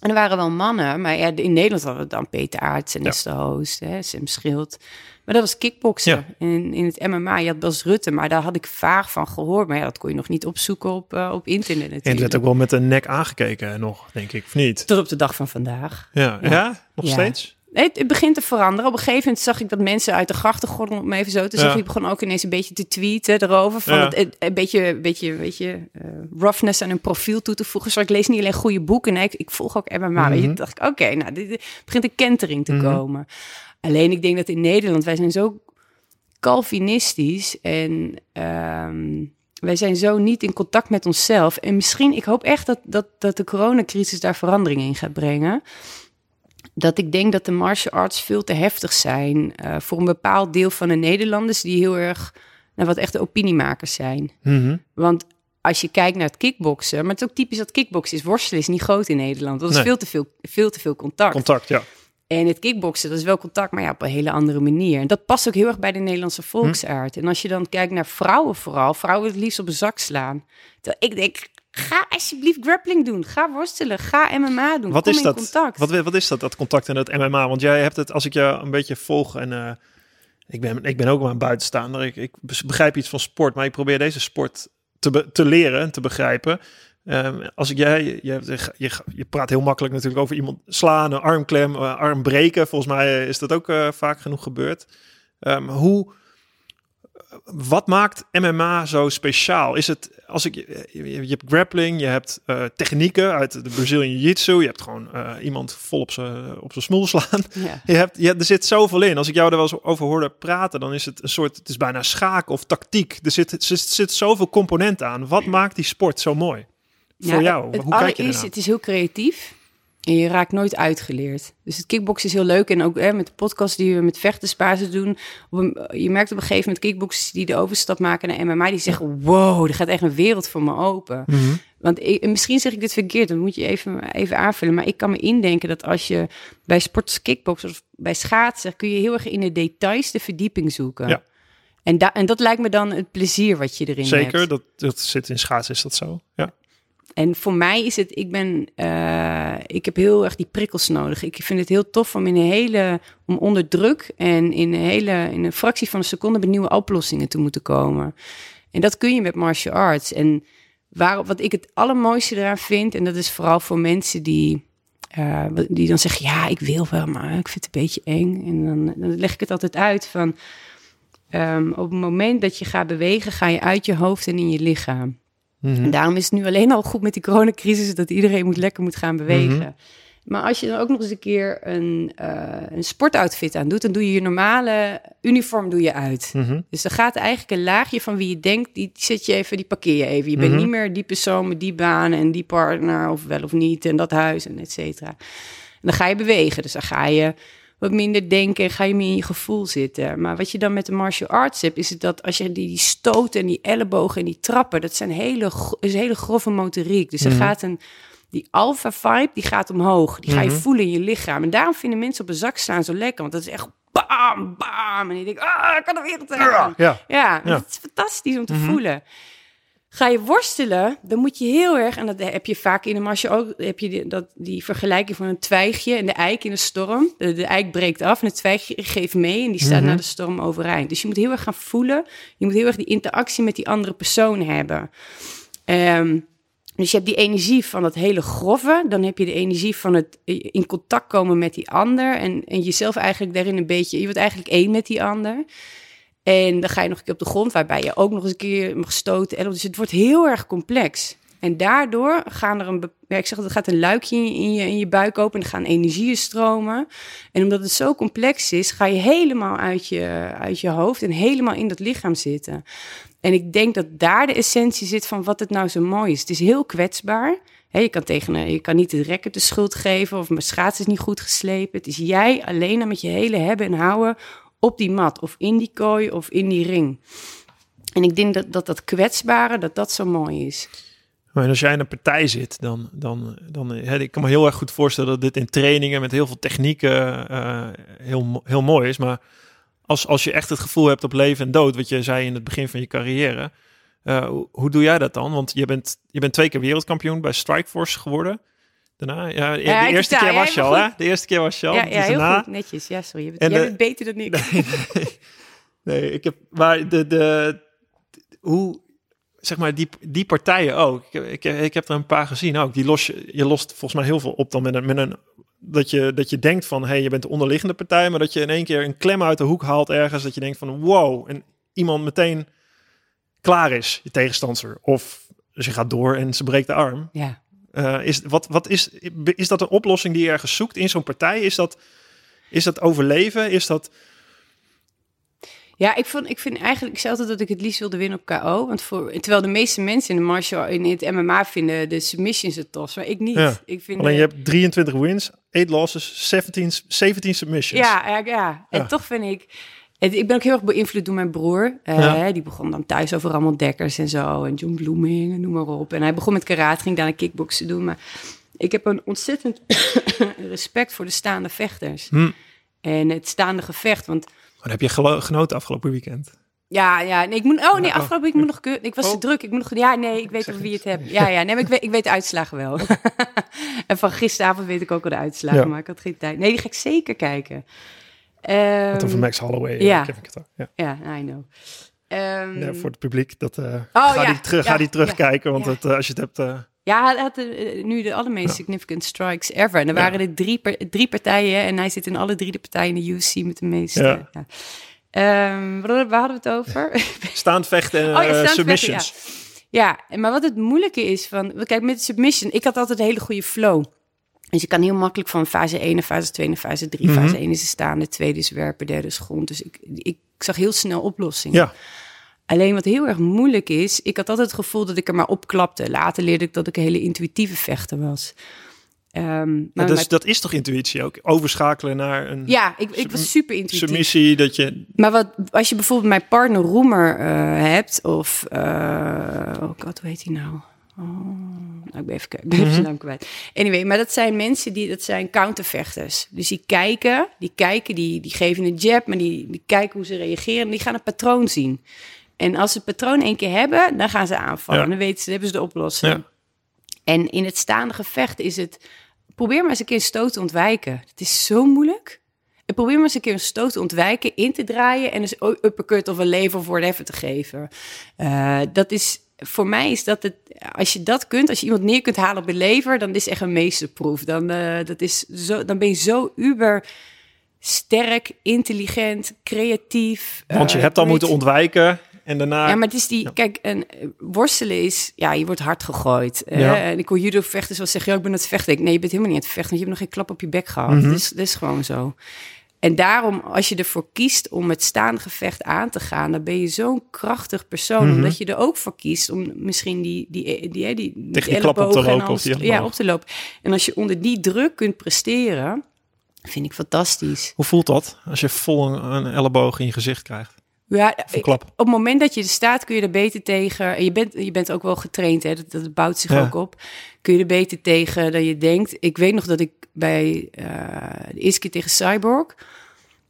En er waren wel mannen, maar ja, in Nederland hadden we dan Peter Aarts en ja. Hoost, hè, Sam Schild. Maar dat was kickboksen. Ja. In, in het MMA, je had Bas Rutte, maar daar had ik vaag van gehoord. Maar ja, dat kon je nog niet opzoeken op, uh, op internet natuurlijk. En er werd ook wel met een nek aangekeken nog, denk ik, of niet? Tot op de dag van vandaag. Ja, ja. nog ja. steeds? Het, het begint te veranderen. Op een gegeven moment zag ik dat mensen uit de grachtengordel, om even zo te zeggen, Ja. die begonnen ook ineens een beetje te tweeten erover. Van Ja. het, het- een beetje, beetje, weet je, eh, roughness aan hun profiel toe te voegen. Zoals ik lees niet alleen goede boeken, nee, ik, ik volg ook MMA. Weet je, Mhm. dacht ik, oké, nou, dit, dit begint een kentering te Mhm. komen. Alleen ik denk dat in Nederland, wij zijn zo Calvinistisch en ehm, wij zijn zo niet in contact met onszelf. En misschien, ik hoop echt dat, dat, dat de coronacrisis daar verandering in gaat brengen. Dat ik denk dat de martial arts veel te heftig zijn eh, voor een bepaald deel van de Nederlanders die heel erg, nou, wat echte opiniemakers zijn. Mhm. Want als je kijkt naar het kickboksen, maar het is ook typisch dat kickboksen is, worstelen is niet groot in Nederland. Dat is Nee. veel, te veel, veel te veel contact. Contact, ja. En het kickboksen, dat is wel contact, maar ja, op een hele andere manier. En dat past ook heel erg bij de Nederlandse volksaard. En als je dan kijkt naar vrouwen vooral, vrouwen het liefst op een zak slaan. Terwijl ik denk, ga alsjeblieft grappling doen. Ga worstelen, ga MMA doen. Wat Kom is in dat? contact. Wat, wat is dat, dat contact en dat MMA? Want jij hebt het, als ik je een beetje volg en eh, ik, ben, ik ben ook maar een buitenstaander. Ik, ik begrijp iets van sport, maar ik probeer deze sport te, te leren en te begrijpen. Ehm, als ik jij, je, je, je, je praat heel makkelijk natuurlijk over iemand slaan, een armklem, eh, arm breken. Volgens mij is dat ook eh, vaak genoeg gebeurd. Ehm, hoe, wat maakt MMA zo speciaal? Is het als ik je, je, je hebt grappling, je hebt eh, technieken uit de Brazilian Jiu-Jitsu, je hebt gewoon eh, iemand vol op zijn op smoel slaan. Ja. [LAUGHS] Je hebt, je, er zit zoveel in. Als ik jou er wel eens over hoorde praten, dan is het een soort, het is bijna schaak of tactiek. Er zit, er zit, zit zoveel componenten aan. Wat maakt die sport zo mooi? Voor Ja, jou, Het hoe kijk je ernaar? het is heel creatief. En je raakt nooit uitgeleerd. Dus het kickboksen is heel leuk. En ook hè, met de podcast die we met vechtersbasis doen. Een- je merkt op een gegeven moment kickboxers die de overstap maken naar MMA. Die zeggen, wow, er gaat echt een wereld voor me open. Mhm. Want ik, en misschien zeg ik dit verkeerd, dan moet je even, even aanvullen. Maar ik kan me indenken dat als je bij sport als kickboksen of bij schaatsen... kun je heel erg in de details de verdieping zoeken. Ja. En, da en dat lijkt me dan het plezier wat je erin hebt. Zeker, dat, dat zit in schaatsen, is dat zo? Ja. En voor mij is het, ik ben, eh, ik heb heel erg die prikkels nodig. Ik vind het heel tof om in een hele, om onder druk en in een hele, in een fractie van een seconde bij nieuwe oplossingen te moeten komen. En dat kun je met martial arts. En waar, wat ik het allermooiste eraan vind, en dat is vooral voor mensen die, eh, die dan zeggen, ja, ik wil wel, maar ik vind het een beetje eng. En dan, dan leg ik het altijd uit van, ehm, op het moment dat je gaat bewegen, ga je uit je hoofd en in je lichaam. Mhm. En daarom is het nu alleen al goed met die coronacrisis dat iedereen moet lekker moet gaan bewegen. Mhm. Maar als je dan ook nog eens een keer een, eh, een sportoutfit aan doet, dan doe je je normale uniform doe je uit. Mhm. Dus er gaat eigenlijk een laagje van wie je denkt, die, die zet je even, die parkeer je even. Je bent niet meer die persoon met die baan en die partner of wel of niet en dat huis en et cetera. En dan ga je bewegen, dus dan ga je wat minder denken en ga je meer in je gevoel zitten. Maar wat je dan met de martial arts hebt, is het dat als je die, die stoten en die ellebogen en die trappen, dat zijn hele, is hele grove motoriek. Dus er Mhm. gaat een, die alpha vibe, die gaat omhoog. Die ga je Mhm. voelen in je lichaam. En daarom vinden mensen op een zak slaan zo lekker, want dat is echt bam, bam. En je denkt, ah, ik kan er weer aan. Ja. Ja, Ja. het is fantastisch om te Mhm. voelen. Ga je worstelen, dan moet je heel erg, en dat heb je vaak in de marge ook, heb je die, dat, die vergelijking van een twijgje en de eik in de storm. De, de eik breekt af en het twijgje geeft mee en die staat Mhm. na de storm overeind. Dus je moet heel erg gaan voelen. Je moet heel erg die interactie met die andere persoon hebben. Ehm, dus je hebt die energie van dat hele grove. Dan heb je de energie van het in contact komen met die ander. En, en jezelf eigenlijk daarin een beetje... Je wordt eigenlijk één met die ander. En dan ga je nog een keer op de grond, waarbij je ook nog eens een keer mag stoten. En Dus het wordt heel erg complex. En daardoor gaan er een, ja, ik zeg, er gaat een luikje in je, in je buik open en er gaan energieën stromen. En omdat het zo complex is, ga je helemaal uit je, uit je hoofd en helemaal in dat lichaam zitten. En ik denk dat daar de essentie zit van wat het nou zo mooi is. Het is heel kwetsbaar. Hè, je, kan tegen, je kan niet de rekker de schuld geven of mijn schaats is niet goed geslepen. Het is jij alleen met je hele hebben en houden op die mat of in die kooi of in die ring. En ik denk dat dat, dat kwetsbare, dat dat zo mooi is. Maar als jij in een partij zit, dan, dan, dan ik kan me heel erg goed voorstellen dat dit in trainingen met heel veel technieken eh, heel, heel mooi is. Maar als, als je echt het gevoel hebt op leven en dood, wat je zei in het begin van je carrière, eh, hoe, hoe doe jij dat dan? Want je bent, je bent twee keer wereldkampioen bij Strikeforce geworden. Daarna, ja, de, Ja, eerste sta- keer was je al, hè? De eerste keer was je al. ja, dus ja heel daarna, goed, netjes. Ja, sorry. Je bent, En jij de- bent beter dan ik. Nee, [LAUGHS] nee. nee, ik heb. Maar de, de, hoe. Zeg maar, die, die partijen ook. Ik, ik, ik heb er een paar gezien ook. Die los je, je lost volgens mij heel veel op dan met een, met een dat je, dat je denkt van, hé, hey, je bent de onderliggende partij, maar dat je in één keer een klem uit de hoek haalt ergens, dat je denkt van, wow, en iemand meteen klaar is, je tegenstander. Of je gaat door en ze breekt de arm. Ja. Uh, is, wat, wat is, is dat een oplossing die je ergens zoekt in zo'n partij? Is dat, is dat overleven? Is dat... Ja, ik, vond, ik vind eigenlijk zelf dat ik het liefst wilde winnen op KO. Want voor, terwijl de meeste mensen in de martial, in het MMA vinden de submissions het tos, maar ik niet. Ja. Ik vind Alleen de- je hebt 23 wins, 8 losses, 17, 17 submissions. Ja, ja, ja. En toch vind ik... Ik ben ook heel erg beïnvloed door mijn broer. Eh, Ja. Die begon dan thuis over allemaal dekkers en zo. En John Bloeming en noem maar op. En hij begon met karate, ging daarna kickboksen doen. Maar ik heb een ontzettend [COUGHS] respect voor de staande vechters. Hm. En het staande gevecht. Want Maar heb je genoten afgelopen weekend? ja, ja nee, ik moet... Oh nee, Oh. afgelopen week moet nog... Ik was te Oh. druk. Ik moet nog... Ja, nee, ik weet over wie het. het hebt. Ja, ja. Nee, maar ik weet, ik weet de uitslagen wel. [LAUGHS] en van gisteravond weet ik ook al de uitslagen. Ja. Maar ik had geen tijd. Nee, die ga ik zeker kijken. Ehm, Wat over Max Holloway. ja. eh, heb ik het al. ja. Ja, I know. Ehm, Ja, voor het publiek, dat, eh, Oh, ga, ja. die terug, Ja, ga die terugkijken. Want ja. het, eh, als je het hebt... eh, ja, hij had nu de allermeest significant strikes ever. En er Ja. waren er drie, drie partijen en hij zit in alle drie de partijen in de UFC met de meeste. Ja. Ja. Ehm, waar hadden we het over? [LAUGHS] staand vechten en Oh ja, staand submissions. ja, en maar wat het moeilijke is van... Kijk, met submission, ik had altijd een hele goede flow. Dus je kan heel makkelijk van fase 1 naar fase 2 naar fase 3. Mhm. Fase 1 is de staande, tweede is werpen, derde is grond. Dus ik, ik zag heel snel oplossingen. Ja, Alleen wat heel erg moeilijk is, ik had altijd het gevoel dat ik er maar opklapte. Later leerde ik dat ik een hele intuïtieve vechter was. Ehm, maar is, met- dat is toch intuïtie ook? Overschakelen naar een ja, ik, ik was super intuïtief. submissie, dat je... Maar wat, als je bijvoorbeeld mijn partner Roemer eh, hebt, of eh oh god, hoe heet hij nou? Oh, nou, ik ben even, ik ben even zijn naam kwijt. Anyway, maar dat zijn mensen die, dat zijn countervechters. Dus die kijken, die kijken, die, die geven een jab, maar die, die kijken hoe ze reageren en die gaan een patroon zien. En als ze het patroon één keer hebben, dan gaan ze aanvallen. Ja. Dan weten ze, dan hebben ze de oplossing. Ja. En in het staande gevecht is het, probeer maar eens een keer een stoot te ontwijken. Het is zo moeilijk. En probeer maar eens een keer een stoot te ontwijken, in te draaien en een uppercut of een lever of whatever te geven. Eh, dat is, voor mij is dat het, als je dat kunt, als je iemand neer kunt halen op een lever, dan is het echt een meesterproef. Dan, eh, dat is zo, dan ben je zo uber sterk, intelligent, creatief. Want je eh, hebt al moeten ontwijken en daarna... ja, maar het is die, kijk, een eh, worstelen is, ja, je wordt hard gegooid. En ik hoor judo vechters wel zeggen, ja, ik ben aan het vechten. Ik, nee, je bent helemaal niet aan het vechten, want je hebt nog geen klap op je bek gehad. Mhm. dat, is, dat is gewoon zo. En daarom, als je ervoor kiest om het staande gevecht aan te gaan, dan ben je zo'n krachtig persoon, Mhm. omdat je er ook voor kiest om misschien die, die, die, die, klap op te lopen of die alles- Ja, elleboog. op te lopen. En als je onder die druk kunt presteren, vind ik fantastisch. Hoe voelt dat als je vol een, een elleboog in je gezicht krijgt? Ja, klap? op het moment dat je er staat, kun je er beter tegen. En je bent, je bent ook wel getraind, hè? Dat, dat bouwt zich Ja. ook op. Kun je er beter tegen dan je denkt. Ik weet nog dat ik bij eh, de eerste keer tegen Cyborg,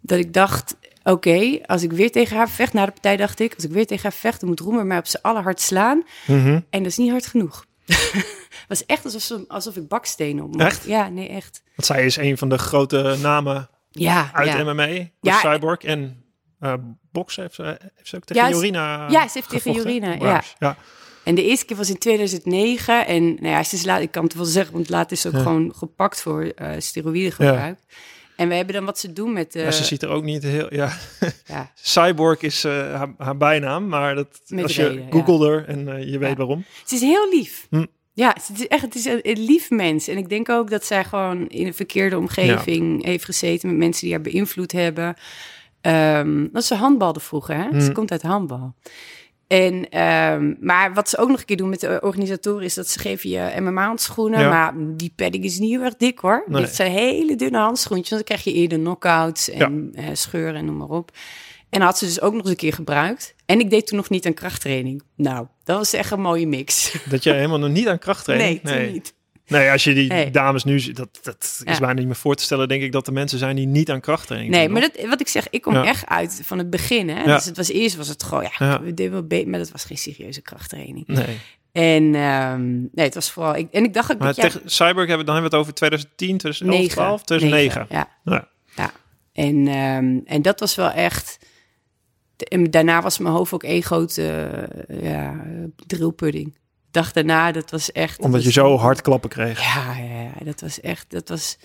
dat ik dacht. Oké, als ik weer tegen haar vecht, na de partij dacht ik, als ik weer tegen haar vecht, dan moet Roemer mij op zijn allerhard slaan. Mhm. En dat is niet hard genoeg. Het [LAUGHS] was echt alsof, ze- alsof ik bakstenen op mocht. Ja, nee, echt. Want zij is een van de grote namen Ja, uit ja. MMA, ja. Cyborg. En eh boksen heeft ze, heeft ze ook tegen Ja, Jorina ja, ze heeft tegen Jorina, Braars. ja. En de eerste keer was in 2009. En nou ja, ze is laat, ik kan het wel zeggen, want later is ze ook Ja. gewoon gepakt voor eh steroïdegebruik. En we hebben dan wat ze doen met... eh Ja, ze ziet er ook niet heel... Ja, ja, [LAUGHS] Cyborg is eh, haar, haar bijnaam, maar dat, Met als je reden, ja. googelt er en eh, je weet Ja. waarom. Ze is heel lief. Hm. Ja, het is echt het is een, een lief mens. En ik denk ook dat zij gewoon in een verkeerde omgeving heeft gezeten met mensen die haar beïnvloed hebben. Ehm dat ze handbalde vroeger, hè? Ze komt uit handbal. En, ehm, maar wat ze ook nog een keer doen met de organisatoren is dat ze geven je MMA-handschoenen. Ja. Maar die padding is niet heel erg dik hoor. Nee. Dit zijn hele dunne handschoentjes. want Dan krijg je eerder knockouts en eh, scheuren en noem maar op. En had ze dus ook nog eens een keer gebruikt. En ik deed toen nog niet aan krachttraining. Nou, dat was echt een mooie mix. Dat je helemaal nog niet aan kracht traint. Nee, toen niet. Nee, als je die dames nu ziet, dat, dat is Ja. bijna niet meer voor te stellen, denk ik, dat er mensen zijn die niet aan kracht trainen. Nee, maar dat, wat ik zeg, ik kom Ja. echt uit van het begin. Hè? Ja. Dus het was eerst was het gewoon, ja, we deden wel beter, maar dat was geen serieuze krachttraining. Nee. En ehm, nee, het was vooral, ik, en ik dacht ook Maar dat tegen Cyborg hebben, dan hebben we het over 2010, 2011, 12, 2009. Ja, Ja. ja. En, ehm, en dat was wel echt. En daarna was mijn hoofd ook één grote eh, ja, drillpudding. Dag daarna, dat was echt. dat Omdat je zo hard klappen kreeg. Ja, ja, ja, dat was echt. Dat was.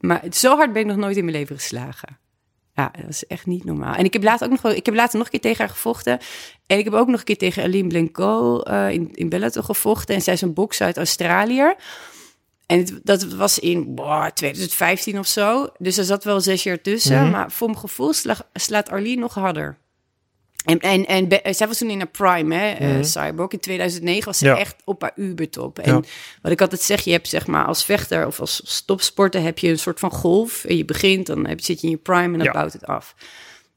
Maar zo hard ben ik nog nooit in mijn leven geslagen. Ja, dat is echt niet normaal. En ik heb later ook nog, ik heb later nog een keer tegen haar gevochten. En ik heb ook nog een keer tegen Aline Blanco eh, in, in Bellator gevochten. En zij is een bokser uit Australië. En het- dat was in boah, 2015 of zo. Dus er zat wel zes jaar tussen. Mhm. Maar voor mijn gevoel sla- slaat Arlene nog harder. En, en, en be- zij was toen in haar prime, hè, eh, Mhm. Cyborg. In 2009 was ze Ja. echt op haar ubertop. En Ja. wat ik altijd zeg, je hebt zeg maar als vechter of als topsporter heb je een soort van golf. En je begint, dan heb, zit je in je prime en dan Ja. bouwt het af.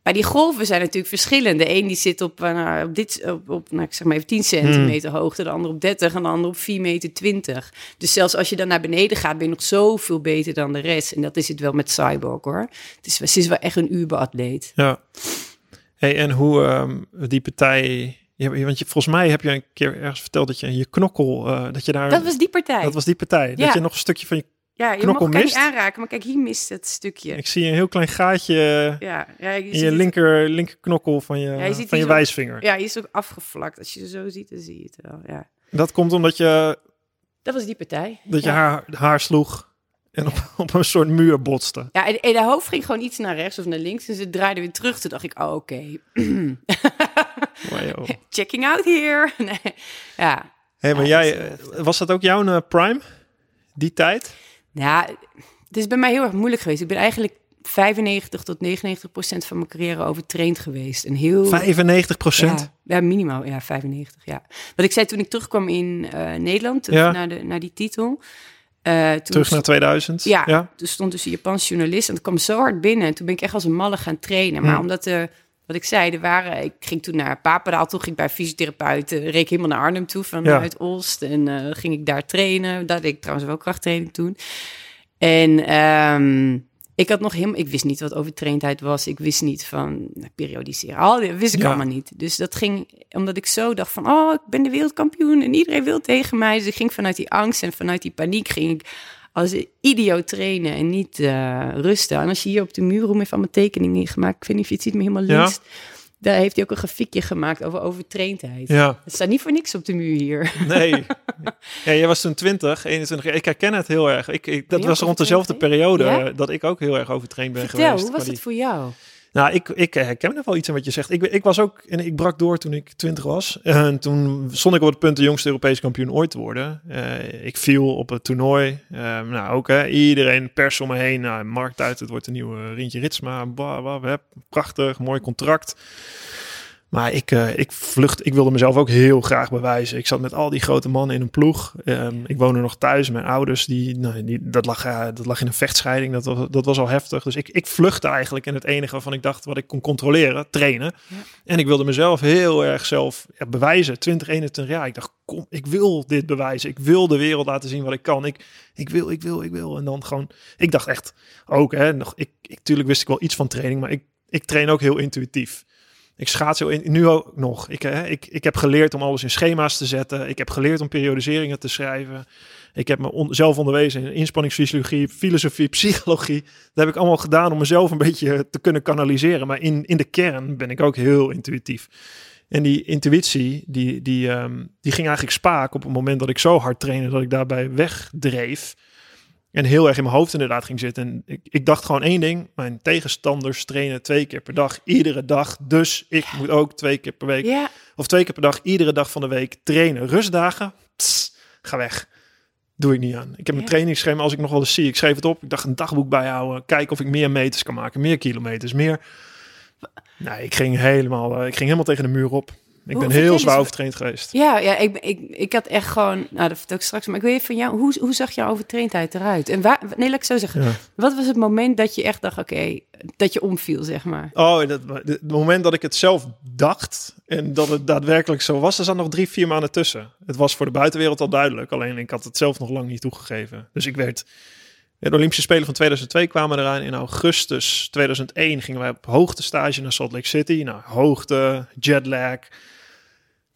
Maar die golven zijn natuurlijk verschillend. De een die zit op, nou, op, dit, op, op nou, ik zeg maar even 10 centimeter hoogte, de ander op 30 en de ander op 4 meter 20. Dus zelfs als je dan naar beneden gaat, ben je nog zoveel beter dan de rest. En dat is het wel met Cyborg hoor. Het is, ze is wel echt een uberatleet. Ja. Hey, en hoe ehm, die partij... Ja, want je, volgens mij heb je een keer ergens verteld dat je je knokkel... eh, dat je daar... Dat was die partij. dat was die partij. Ja. Dat je nog een stukje van je... ja, je knokkel mag niet aanraken, maar kijk, hier mist het stukje. Ik zie een heel klein gaatje ja, ja, je in je linker, linker knokkel van je, Ja, je ziet van je zo- wijsvinger. Ja, je is ook afgevlakt. Als je zo ziet, dan zie je het wel. Ja. Dat komt omdat je, Dat was die partij. dat je haar, haar sloeg en op, [LAUGHS] op een soort muur botste. Ja, en, en de hoofd ging gewoon iets naar rechts of naar links. En ze draaide weer terug. Toen dacht ik, oh, oké. [CLEARS THROAT] Wow. [LAUGHS] Checking out here. [LAUGHS] Nee. Ja. Hey, maar Ja, jij, eh, was dat ook jouw eh, prime? Die tijd? ja, het is bij mij heel erg moeilijk geweest. Ik ben eigenlijk 95 tot 99 procent van mijn carrière overtraind geweest. En heel... 95 procent? Ja, ja, minimaal. Ja, 95, ja. Wat ik zei toen ik terugkwam in eh, Nederland, Ja. naar, de, naar die titel. Eh, toen Terug naar 2000? Ja, ja? toen stond dus een Japanse journalist en het kwam zo hard binnen. En toen ben ik echt als een malle gaan trainen. Maar Hmm. omdat er, wat ik zei, er waren... Ik ging toen naar Papendaal toe, ging ik bij een fysiotherapeut. eh, reed ik helemaal naar Arnhem toe vanuit Olst. En eh, ging ik daar trainen. Deed ik trouwens wel krachttraining toen. En ehm, ik had nog helemaal... Ik wist niet wat overtraindheid was. Ik wist niet van nou, periodiseren. Al dat wist ik Ja. allemaal niet. Dus dat ging omdat ik zo dacht van... Oh, ik ben de wereldkampioen en iedereen wil tegen mij. Dus ik ging vanuit die angst en vanuit die paniek ging ik als een idioot trainen en niet eh, rusten. En als je hier op de muur, hoe heeft allemaal tekeningen gemaakt. Ik weet niet of je het ziet, maar helemaal Ja. Daar heeft hij ook een grafiekje gemaakt over overtraindheid. Ja, Het staat niet voor niks op de muur hier. nee. [LAUGHS] ja, jij was toen 20, 21 jaar. Ik herken het heel erg. Ik, ik, dat was rond dezelfde periode Ja? dat ik ook heel erg overtraind ben Vertel, geweest. hoe was het voor jou? Nou, ik, ik herken er wel iets aan wat je zegt. Ik, ik was ook, en ik brak door toen ik 20 was. En toen stond ik op het punt de jongste Europese kampioen ooit te worden. Eh, ik viel op het toernooi. Eh, nou, ook hè, iedereen pers om me heen. Nou, markt uit, het wordt een nieuwe Rintje Ritsma. Bah, prachtig, mooi contract. Maar ik, eh, ik vlucht, ik wilde mezelf ook heel graag bewijzen. Ik zat met al die grote mannen in een ploeg. Ehm, ik woonde nog thuis. Mijn ouders, die, nou, die, dat, lag, eh, dat lag in een vechtscheiding. Dat was, dat was al heftig. Dus ik, ik vluchtte eigenlijk. En het enige waarvan ik dacht wat ik kon controleren, trainen. Ja. En ik wilde mezelf heel erg zelf ja, bewijzen. 20, 21 jaar. Ik dacht, kom, ik wil dit bewijzen. Ik wil de wereld laten zien wat ik kan. Ik, ik wil, ik wil, ik wil. En dan gewoon, ik dacht echt ook, hè, nog, ik, ik, tuurlijk wist ik wel iets van training, maar ik, ik train ook heel intuïtief. Ik schaats in, nu ook nog. Ik, hè, ik, ik heb geleerd om alles in schema's te zetten. Ik heb geleerd om periodiseringen te schrijven. Ik heb me on- zelf onderwezen in inspanningsfysiologie, filosofie, psychologie. Dat heb ik allemaal gedaan om mezelf een beetje te kunnen kanaliseren. Maar in, in de kern ben ik ook heel intuïtief. En die intuïtie, die, die, ehm, die ging eigenlijk spaak op het moment dat ik zo hard trainde dat ik daarbij wegdreef. En heel erg in mijn hoofd inderdaad ging zitten. En ik, ik dacht gewoon één ding. Mijn tegenstanders trainen twee keer per dag, iedere dag. Dus ik moet ook twee keer per week Ja, of twee keer per dag, iedere dag van de week trainen. Rustdagen, pss, ga weg. Doe ik niet aan. Ik heb Ja. trainingsschema als ik nog wel eens zie. Ik schreef het op. Ik dacht een dagboek bijhouden. Kijken of ik meer meters kan maken. Meer kilometers. Meer. Nee, ik ging helemaal, eh, ik ging helemaal tegen de muur op. Ik ben heel zwaar overtraind geweest. ja, ja ik, ik, ik had echt gewoon... Nou, dat vertel ik straks. Maar ik weet van jou, hoe, hoe zag jouw overtraindheid eruit? En waar, nee, laat ik zo zeggen. Ja. Wat was het moment dat je echt dacht, oké, dat je omviel, zeg maar? Oh, dat, het moment dat ik het zelf dacht en dat het daadwerkelijk zo was, er zat nog drie, vier maanden tussen. Het was voor de buitenwereld al duidelijk, alleen ik had het zelf nog lang niet toegegeven. Dus ik werd... De Olympische Spelen van 2002 kwamen eraan. In augustus 2001 gingen wij op hoogtestage naar Salt Lake City. Nou, hoogte, jetlag,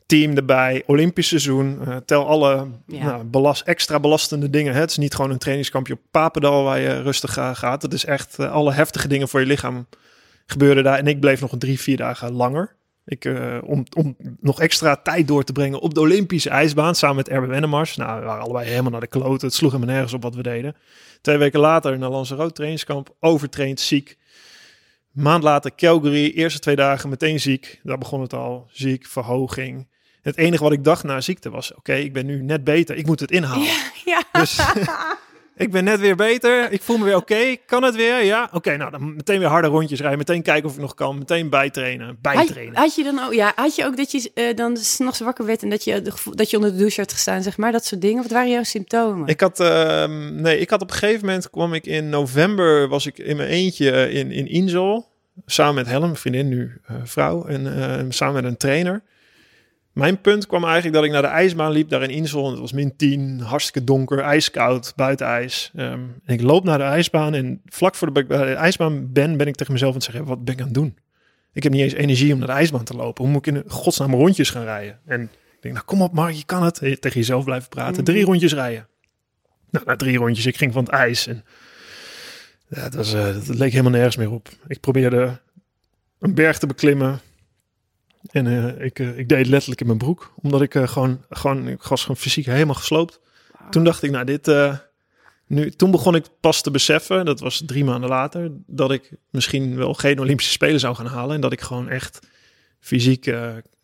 team erbij, Olympisch seizoen. eh, tel alle Ja. nou, belast, extra belastende dingen. hè. Het is niet gewoon een trainingskampje op Papendal waar je rustig ga- gaat. Het is echt eh, alle heftige dingen voor je lichaam gebeurde daar. En ik bleef nog een drie, vier dagen langer. Ik, eh, om, om nog extra tijd door te brengen op de Olympische ijsbaan samen met Erben Wennemars. Nou, we waren allebei helemaal naar de kloten. Het sloeg helemaal nergens op wat we deden. Twee weken later naar Lanzarote trainingskamp. Overtraind, ziek. Maand later Calgary. Eerste twee dagen meteen ziek. Daar begon het al. Ziek, verhoging. Het enige wat ik dacht na ziekte was... Oké, ik ben nu net beter. Ik moet het inhalen. Ja, ja. Dus [LAUGHS] ik ben net weer beter. Ik voel me weer oké. Kan het weer? Ja. Oké, nou dan meteen weer harde rondjes rijden. Meteen kijken of ik nog kan. Meteen bijtrainen. Bijtrainen. had je dan ook, ja, had je ook dat je eh, dan s'nachts wakker werd en dat je, de gevoel- dat je onder de douche had gestaan, zeg maar, dat soort dingen? Wat waren jouw symptomen? Ik had, ehm, nee, ik had op een gegeven moment kwam ik in november, was ik in mijn eentje eh, in, in Insel. Samen met Helen, mijn vriendin, nu eh, vrouw. En eh, samen met een trainer. Mijn punt kwam eigenlijk dat ik naar de ijsbaan liep, daar in Insel. En het was min 10, hartstikke donker, ijskoud, buiten ijs. Ehm, en ik loop naar de ijsbaan en vlak voor de, bij de ijsbaan ben, ben ik tegen mezelf aan het zeggen, wat ben ik aan het doen? Ik heb niet eens energie om naar de ijsbaan te lopen. Hoe moet ik in godsnaam rondjes gaan rijden? En ik denk, nou kom op Mark, je kan het. Eh, Tegen jezelf blijven praten. Drie rondjes rijden. Nou, na drie rondjes, ik ging van het ijs. En ja, het, was, eh, het leek helemaal nergens meer op. Ik probeerde een berg te beklimmen. En eh, ik, eh, ik deed het letterlijk in mijn broek. Omdat ik eh, gewoon, gewoon, ik was gewoon fysiek helemaal gesloopt. Toen dacht ik, nou dit... nu, toen begon ik pas te beseffen, dat was drie maanden later, dat ik misschien wel geen Olympische Spelen zou gaan halen. En dat ik gewoon echt fysiek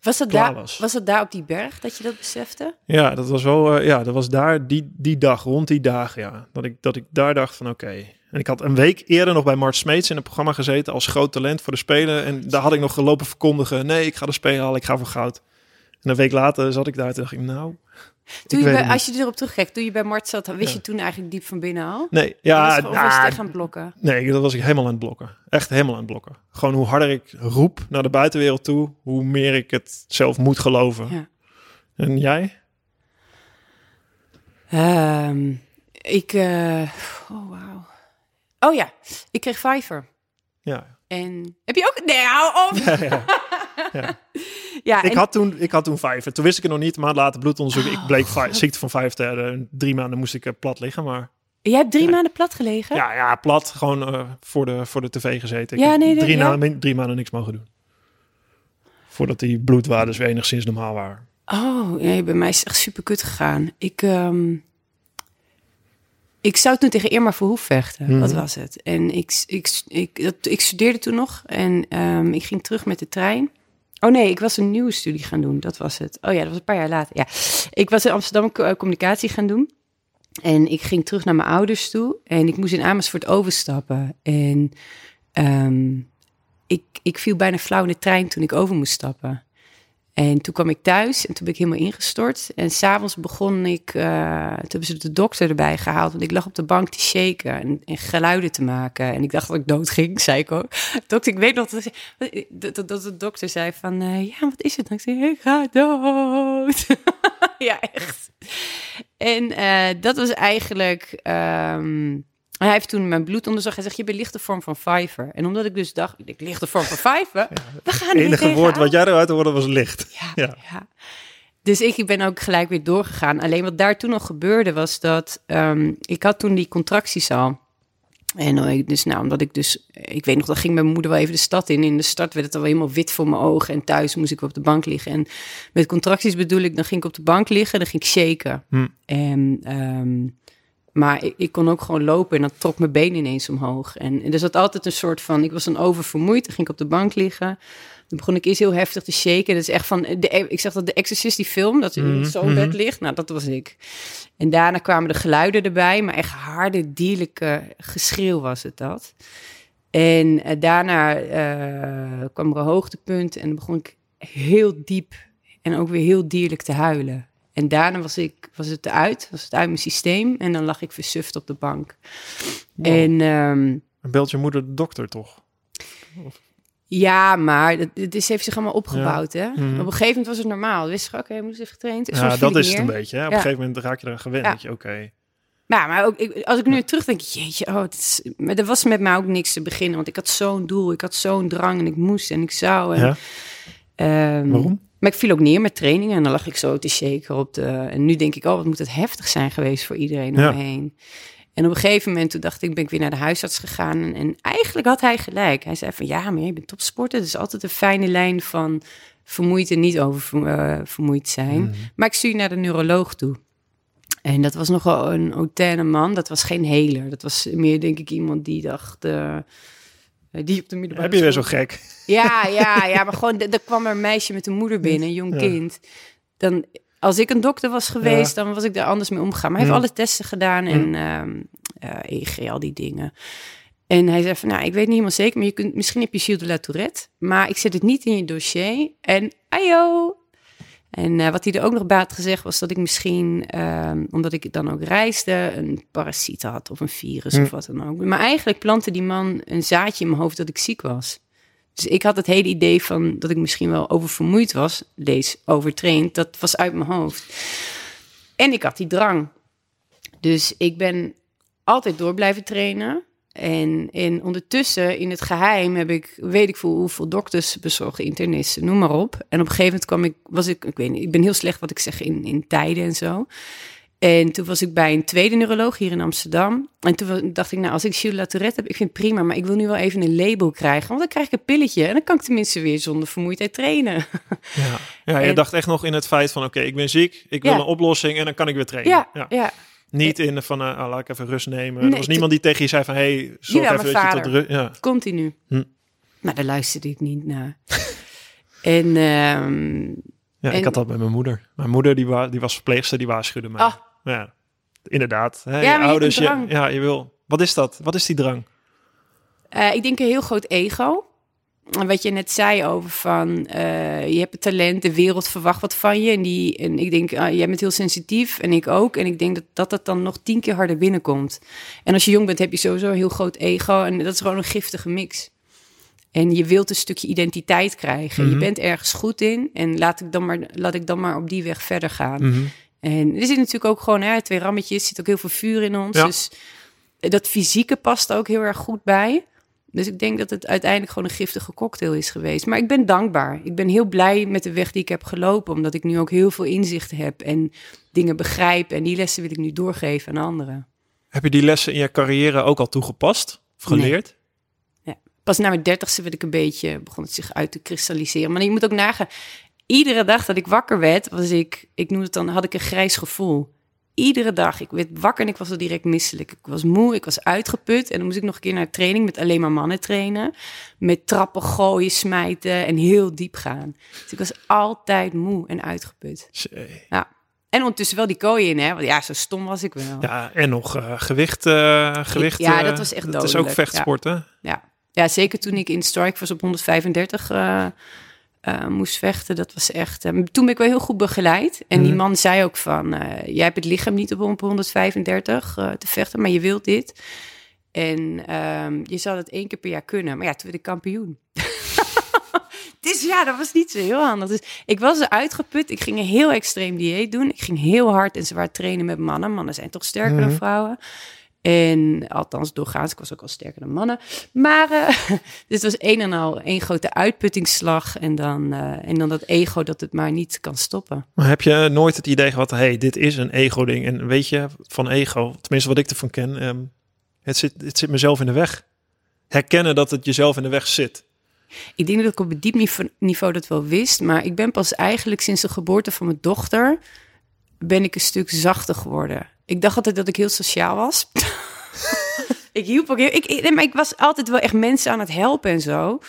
was, klaar daar, was. was dat daar op die berg dat je dat besefte? Ja, dat was wel, ja, dat was daar die, die dag, rond die dagen, ja. Dat ik, dat ik daar dacht van oké. En ik had een week eerder nog bij Mart Smeets in het programma gezeten als groot talent voor de Spelen. En daar had ik nog gelopen verkondigen, nee, ik ga de Spelen halen, ik ga voor goud. En een week later zat ik daar en dacht ik, nou... Toen ik je weet bij, het als je erop terugkijkt, toen je bij Mart zat, wist Ja. je toen eigenlijk diep van binnen al? Nee, Ja, was, het nou, echt gaan blokken? nee, dat was ik helemaal aan het blokken. Echt helemaal aan het blokken. Gewoon hoe harder ik roep naar de buitenwereld toe, hoe meer ik het zelf moet geloven. Ja. En jij? Ehm, ik, eh, oh. Oh ja, ik kreeg Fiverr. Ja. En heb je ook? Nee, hou op. ja, ja. Ja. [LAUGHS] Ja, Ik en- had toen, ik had toen vijf. En toen wist ik het nog niet. Een maand later bloedonderzoek. ik bleek Oh, vijf, ziekte van vijf te hebben. Drie maanden moest ik plat liggen. Maar jij hebt drie Ja. maanden plat gelegen? ja, ja, plat. Gewoon eh, voor, de, voor de tv gezeten. Ik Ja, nee, drie, ja. maanden, drie maanden niks mogen doen. Voordat die bloedwaardes weer enigszins normaal waren. Oh, nee, bij mij is het echt super kut gegaan. Ik, ehm, ik zou toen tegen Irma Verhoef vechten. Wat was het? En ik, ik, ik, dat, ik studeerde toen nog en ehm, ik ging terug met de trein. Oh nee, ik was een nieuwe studie gaan doen. Dat was het. Oh ja, dat was een paar jaar later. Ja, ik was in Amsterdam eh, communicatie gaan doen. En ik ging terug naar mijn ouders toe. En ik moest in Amersfoort overstappen. En ehm, ik, ik viel bijna flauw in de trein toen ik over moest stappen. En toen kwam ik thuis en toen ben ik helemaal ingestort. En s'avonds begon ik, eh, toen hebben ze de dokter erbij gehaald. Want ik lag op de bank te shaken en, en geluiden te maken. En ik dacht dat ik dood ging, zei ik ook. [LAUGHS] Dokter, ik weet nog dat, dat de dokter zei van, eh, ja, wat is het? En ik zei, ik ga dood. [LAUGHS] ja, echt. En eh, dat was eigenlijk... ehm, hij heeft toen mijn bloed onderzocht. Hij zegt, je bent lichte vorm van Fiverr. En omdat ik dus dacht, ik lichte vorm van Fiverr? We gaan Het enige woord wat jij eruit hoorde was licht. Ja, Ja. ja. Dus ik ben ook gelijk weer doorgegaan. Alleen wat daar toen nog gebeurde was dat ehm, ik had toen die contracties al. En eh, dus nou, omdat ik dus, ik weet nog, dan ging mijn moeder wel even de stad in. In de stad werd het al helemaal wit voor mijn ogen. En thuis moest ik op de bank liggen. En met contracties bedoel ik, dan ging ik op de bank liggen, dan ging ik shaken. Hm. En, ehm, maar ik, ik kon ook gewoon lopen en dan trok mijn been ineens omhoog. En, en er zat altijd een soort van, ik was dan oververmoeid, dan ging ik op de bank liggen. Dan begon ik eerst heel heftig te shaken. Dat is echt van, de, ik zeg dat de Exorcist, die film, dat Mhm, zo'n mhm. bed ligt. Nou, dat was ik. En daarna kwamen de geluiden erbij, maar echt harde, dierlijke geschreeuw was het dat. En eh, daarna eh, kwam er een hoogtepunt en dan begon ik heel diep en ook weer heel dierlijk te huilen. En daarna was, ik, was het eruit, was het uit mijn systeem en dan lag ik versuft op de bank. Wow. En ehm, En belt je moeder de dokter toch? ja, maar het, is, heeft zich allemaal opgebouwd. Hè? Mhm. Op een gegeven moment was het normaal. Wist je, oké, moest even getraind. Soms Ja, dat is het een beetje. Hè? Op Ja. een gegeven moment raak je eraan gewend. Ja. Dat je, oké. Ja, maar ook, ik, als ik nu terug denk, jeetje, oh, het is, maar er was met mij ook niks te beginnen. Want ik had zo'n doel, ik had zo'n drang en ik moest en ik zou. En, Ja? ehm, Waarom? Maar ik viel ook neer met trainingen en dan lag ik zo te shaken op de... En nu denk ik, oh, wat moet het heftig zijn geweest voor iedereen om Ja. me heen. En op een gegeven moment toen dacht ik, ben ik weer naar de huisarts gegaan. En, en eigenlijk had hij gelijk. Hij zei van, ja, maar je bent topsporter. Het is altijd een fijne lijn van vermoeid en niet over uh, vermoeid zijn. Mhm. Maar ik stuur je naar de neuroloog toe. En dat was nogal een hautaine man. Dat was geen heler. Dat was meer, denk ik, iemand die dacht... eh, die op de middelbare Heb je weer zo gek? Ja, ja, ja. Maar gewoon, er kwam er een meisje met een moeder binnen, een jong Ja. kind. Dan, als ik een dokter was geweest, dan was ik daar anders mee omgegaan. Maar hij heeft alle testen gedaan en ehm eh, EEG, al die dingen. En hij zei van, nou, ik weet niet helemaal zeker, maar je kunt, misschien heb je Gilles de la Tourette. Maar ik zet het niet in je dossier. En ayo! En eh, wat hij er ook nog bij had gezegd was dat ik misschien, ehm, omdat ik dan ook reisde, een parasiet had of een virus Hm. of wat dan ook. Maar eigenlijk plantte die man een zaadje in mijn hoofd dat ik ziek was. Dus ik had het hele idee van dat ik misschien wel oververmoeid was, lees overtraind, dat was uit mijn hoofd. En ik had die drang. Dus ik ben altijd door blijven trainen. En, en ondertussen, in het geheim, heb ik, weet ik veel hoeveel dokters bezorgd, internisten, noem maar op. En op een gegeven moment kwam ik, was ik, ik weet niet, ik ben heel slecht wat ik zeg in, in tijden en zo. En toen was ik bij een tweede neuroloog hier in Amsterdam. En toen dacht ik, nou, als ik Gilles de la Tourette heb, ik vind het prima, maar ik wil nu wel even een label krijgen. Want dan krijg ik een pilletje en dan kan ik tenminste weer zonder vermoeidheid trainen. [LAUGHS] Ja, ja je En- dacht echt nog in het feit van... oké, ik ben ziek, ik wil Ja. een oplossing en dan kan ik weer trainen. Ja, Ja. ja. Niet in de van, eh, ah, laat ik even rust nemen. Nee, er was niemand die tegen je zei van... hey, zorg even dat je tot rust... Ja. continu. Hm. Maar daar luisterde ik niet naar. [LAUGHS] en ehm, ja, ik had dat met mijn moeder. Mijn moeder die, wa die was verpleegster, die waarschuwde mij. Ah. Ja, inderdaad. Hè, Ja, je ouders, je, ja, je wil... Wat is dat? Wat is die drang? eh, ik denk een heel groot ego. En wat je net zei over van, eh, je hebt het talent, de wereld verwacht wat van je. En, die, en ik denk, ah, jij bent heel sensitief en ik ook. En ik denk dat, dat dat dan nog tien keer harder binnenkomt. En als je jong bent, heb je sowieso een heel groot ego. En dat is gewoon een giftige mix. En je wilt een stukje identiteit krijgen. Je Mhm. bent ergens goed in. En laat ik, dan maar, laat ik dan maar op die weg verder gaan. Mhm. En er zit natuurlijk ook gewoon, hè, twee rammetjes, er zit ook heel veel vuur in ons. Ja. Dus dat fysieke past ook heel erg goed bij. Dus ik denk dat het uiteindelijk gewoon een giftige cocktail is geweest. Maar ik ben dankbaar. Ik ben heel blij met de weg die ik heb gelopen. Omdat ik nu ook heel veel inzicht heb en dingen begrijp. En die lessen wil ik nu doorgeven aan anderen. Heb je die lessen in je carrière ook al toegepast? Of Nee. geleerd? Pas na mijn dertigste werd ik een beetje, begon het zich uit te kristalliseren. Maar je moet ook nagaan, iedere dag dat ik wakker werd, was ik, ik noem het dan, had ik een grijs gevoel. Iedere dag. Ik werd wakker en ik was al direct misselijk. Ik was moe, ik was uitgeput. En dan moest ik nog een keer naar training met alleen maar mannen trainen. Met trappen gooien, smijten en heel diep gaan. Dus ik was altijd moe en uitgeput. Zee. En ondertussen wel die kooi in, hè. Want ja, zo stom was ik wel. Ja, en nog eh, gewicht. eh, gewicht Ja, eh, dat was echt Dat is ook dodelijk, vechtsport, hè? Ja. ja, zeker toen ik in strike was op 135 eh, eh, moest vechten. Dat was echt... eh, toen ben ik wel heel goed begeleid. En die Mhm. man zei ook van... eh, jij hebt het lichaam niet op op 135 eh, te vechten, maar je wilt dit. En ehm, je zou dat één keer per jaar kunnen. Maar ja, toen werd ik kampioen. [LAUGHS] dus ja, dat was niet zo heel handig. Dus ik was er uitgeput. Ik ging een heel extreem dieet doen. Ik ging heel hard en zwaar trainen met mannen. Mannen zijn toch sterker dan Mhm. vrouwen. En althans, doorgaans, ik was ook al sterker dan mannen. Maar [LAUGHS] dus het was een en al één grote uitputtingsslag. En dan, eh, en dan dat ego dat het maar niet kan stoppen. Maar heb je nooit het idee gehad, hey, dit is een ego-ding. En weet je, van ego, tenminste wat ik ervan ken, ehm, het, zit, het zit mezelf in de weg. Herkennen dat het jezelf in de weg zit. Ik denk dat ik op een diep niveau, niveau dat wel wist. Maar ik ben pas eigenlijk sinds de geboorte van mijn dochter... ben ik een stuk zachter geworden. Ik dacht altijd dat ik heel sociaal was. [LAUGHS] ik hielp ook. Ik, maar ik was altijd wel echt mensen aan het helpen en zo.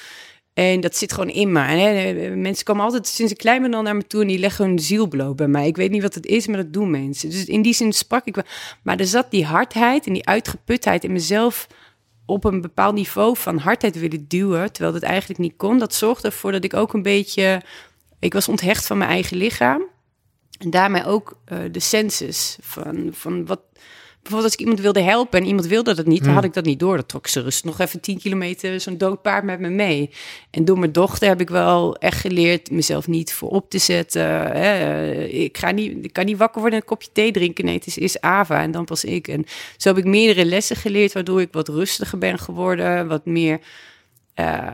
En dat zit gewoon in me. En, mensen komen altijd sinds ik klein ben al naar me toe... en die leggen hun ziel bloot bij mij. Ik weet niet wat het is, maar dat doen mensen. Dus in die zin sprak ik wel. Maar er zat die hardheid en die uitgeputheid in mezelf op een bepaald niveau van hardheid willen duwen, terwijl dat eigenlijk niet kon. Dat zorgde ervoor dat ik ook een beetje, ik was onthecht van mijn eigen lichaam en daarmee ook eh, de senses van, van wat. Bijvoorbeeld als ik iemand wilde helpen en iemand wilde dat niet, dan Hmm. had ik dat niet door. Dat trok ze rust nog even 10 kilometer zo'n dood paard met me mee. En door mijn dochter heb ik wel echt geleerd mezelf niet voorop te zetten. Hè. Ik, ga niet, ik kan niet wakker worden en een kopje thee drinken. Nee, het is, is Ava en dan pas ik. En zo heb ik meerdere lessen geleerd, waardoor ik wat rustiger ben geworden. Wat meer eh,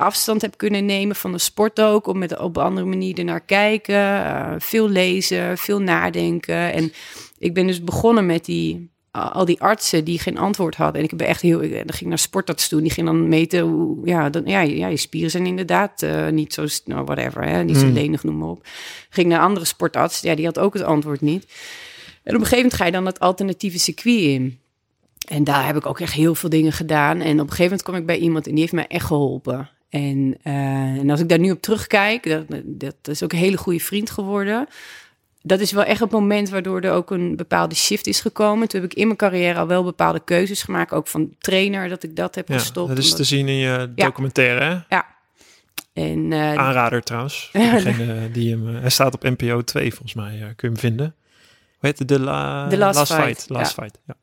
afstand heb kunnen nemen van de sport ook. Om met op een andere manier ernaar kijken. Eh, veel lezen, veel nadenken. En ik ben dus begonnen met die al die artsen die geen antwoord hadden. En ik heb echt heel, dan ging naar sportarts toe. Die ging dan meten hoe, ja, dan, ja, ja, je spieren zijn inderdaad uh, niet zo, nou, whatever, hè, niet zo Hmm. lenig, noem maar op. Ging naar andere sportarts, ja, die had ook het antwoord niet. En op een gegeven moment ga je dan het alternatieve circuit in. En daar heb ik ook echt heel veel dingen gedaan. En op een gegeven moment kom ik bij iemand en die heeft mij echt geholpen. En, uh, en als ik daar nu op terugkijk, dat, dat is ook een hele goede vriend geworden dat is wel echt het moment waardoor er ook een bepaalde shift is gekomen. Toen heb ik in mijn carrière al wel bepaalde keuzes gemaakt. Ook van trainer, dat ik dat heb Ja, gestopt. dat is omdat- te zien in je documentaire, hè? Ja. En, uh, Aanrader trouwens. [LAUGHS] degene die hem, uh, hij staat op NPO 2 volgens mij. Uh, kun je hem vinden. Hoe heet het? De, la, The Last, Last Fight. Fight. Last ja. Fight, ja.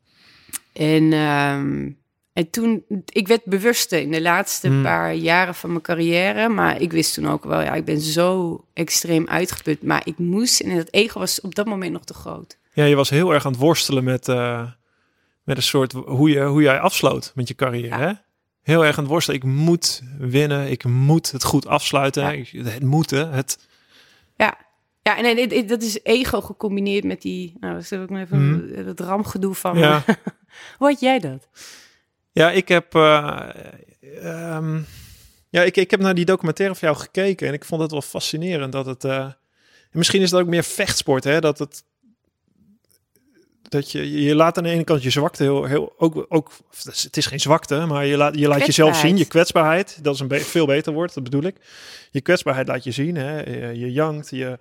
En, um, en toen, ik werd bewuster in de laatste Hmm. paar jaren van mijn carrière. Maar ik wist toen ook wel, ja, ik ben zo extreem uitgeput. Maar ik moest, en dat ego was op dat moment nog te groot. Ja, je was heel erg aan het worstelen met, uh, met een soort hoe, je, hoe jij afsloot met je carrière. Ja. Hè? Heel erg aan het worstelen. Ik moet winnen. Ik moet het goed afsluiten. Ja. Ik, het moeten. Het... Ja. Ja, en, en, en, dat is ego gecombineerd met die, nou, zeg ik maar even, mm. dat ramgedoe van. Ja. [LAUGHS] Hoe had jij dat? Ja, ik heb, uh, um, ja, ik, ik heb naar die documentaire van jou gekeken en ik vond het wel fascinerend dat het. Uh, misschien is dat ook meer vechtsport, hè? Dat het. Dat je, je laat aan de ene kant je zwakte heel, heel ook, ook, het is geen zwakte, maar je laat, je laat jezelf zien, je kwetsbaarheid, dat is een be veel beter woord, dat bedoel ik. Je kwetsbaarheid laat je zien, hè? Je, je jankt, je,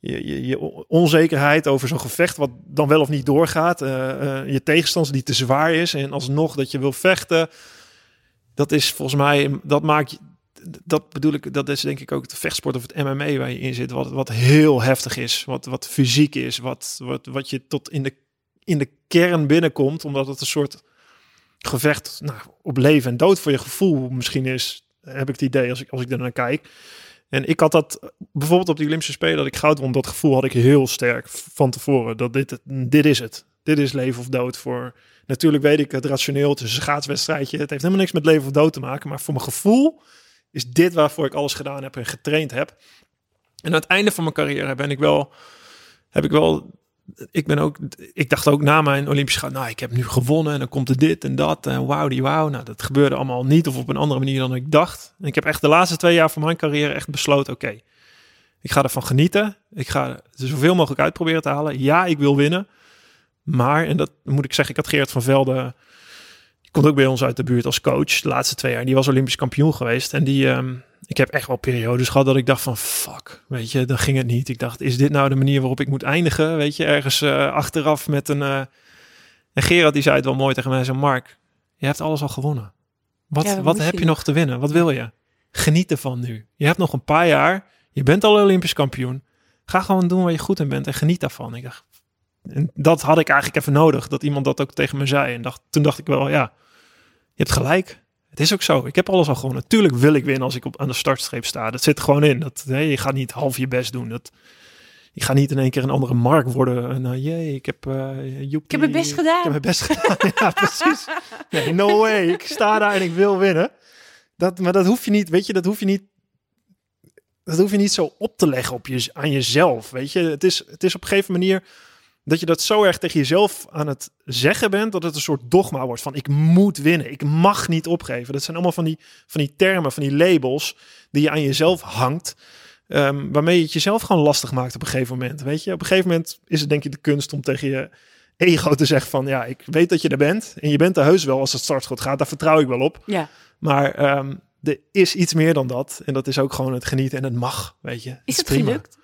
je, je, onzekerheid over zo'n gevecht wat dan wel of niet doorgaat. Uh, uh, je tegenstander die te zwaar is en alsnog dat je wil vechten. Dat is volgens mij, dat maakt, dat bedoel ik, dat is denk ik ook de vechtsport of het MMA waar je in zit. Wat, wat heel heftig is, wat, wat fysiek is, wat, wat, wat je tot in de, in de kern binnenkomt. Omdat het een soort gevecht nou, op leven en dood voor je gevoel misschien is. Heb ik het idee als ik, als ik er naar kijk. En ik had dat bijvoorbeeld op die Olympische Spelen dat ik goud won. Dat gevoel had ik heel sterk van tevoren. Dat dit, dit is het. Dit is leven of dood voor. Natuurlijk weet ik het rationeel. Het is een schaatswedstrijdje. Het heeft helemaal niks met leven of dood te maken. Maar voor mijn gevoel is dit waarvoor ik alles gedaan heb en getraind heb. En aan het einde van mijn carrière ben ik wel. Heb ik wel. Ik ben ook. Ik dacht ook na mijn Olympische goud. Nou, ik heb nu gewonnen. En dan komt er dit en dat. En wauw, die wauw. Nou, dat gebeurde allemaal niet. Of op een andere manier dan ik dacht. En ik heb echt de laatste twee jaar van mijn carrière echt besloten. Oké, ik ga ervan genieten. Ik ga er zoveel mogelijk uitproberen te halen. Ja, ik wil winnen. Maar, en dat moet ik zeggen, ik had Geert van Velde. Die komt ook bij ons uit de buurt als coach de laatste twee jaar. Die was Olympisch kampioen geweest. En die, um, ik heb echt wel periodes gehad dat ik dacht van fuck, weet je, dan ging het niet. Ik dacht, is dit nou de manier waarop ik moet eindigen? Weet je, ergens uh, achteraf met een. Uh... En Gerard die zei het wel mooi tegen mij, zo Mark, je hebt alles al gewonnen. Wat, ja, wat heb je nog te winnen? Wat wil je? Geniet ervan nu. Je hebt nog een paar jaar. Je bent al Olympisch kampioen. Ga gewoon doen waar je goed in bent en geniet daarvan. Ik dacht, en dat had ik eigenlijk even nodig, dat iemand dat ook tegen me zei. En dacht, toen dacht ik wel, ja, je hebt gelijk. Het is ook zo. Ik heb alles al gewonnen. Natuurlijk wil ik winnen als ik op, aan de startstreep sta. Dat zit er gewoon in. Dat, hè, je gaat niet half je best doen. Dat, je gaat niet in één keer een andere markt worden. En, uh, jee, ik heb... Uh, ik heb mijn best gedaan. Ik heb mijn best gedaan. [LAUGHS] ja, precies. Nee, no way. Ik sta daar en ik wil winnen. Dat, maar dat hoef je niet, weet je, dat hoef je niet... Dat hoef je niet zo op te leggen op je, aan jezelf, weet je. Het is, het is op een gegeven manier dat je dat zo erg tegen jezelf aan het zeggen bent, dat het een soort dogma wordt van ik moet winnen, ik mag niet opgeven. Dat zijn allemaal van die, van die termen, van die labels die je aan jezelf hangt, um, waarmee je het jezelf gewoon lastig maakt op een gegeven moment. Weet je, op een gegeven moment is het denk ik de kunst om tegen je ego te zeggen van ja, ik weet dat je er bent en je bent er heus wel als het startschot gaat, daar vertrouw ik wel op. Ja. Maar um, er is iets meer dan dat en dat is ook gewoon het genieten en het mag, weet je. Is het prima. gelukt?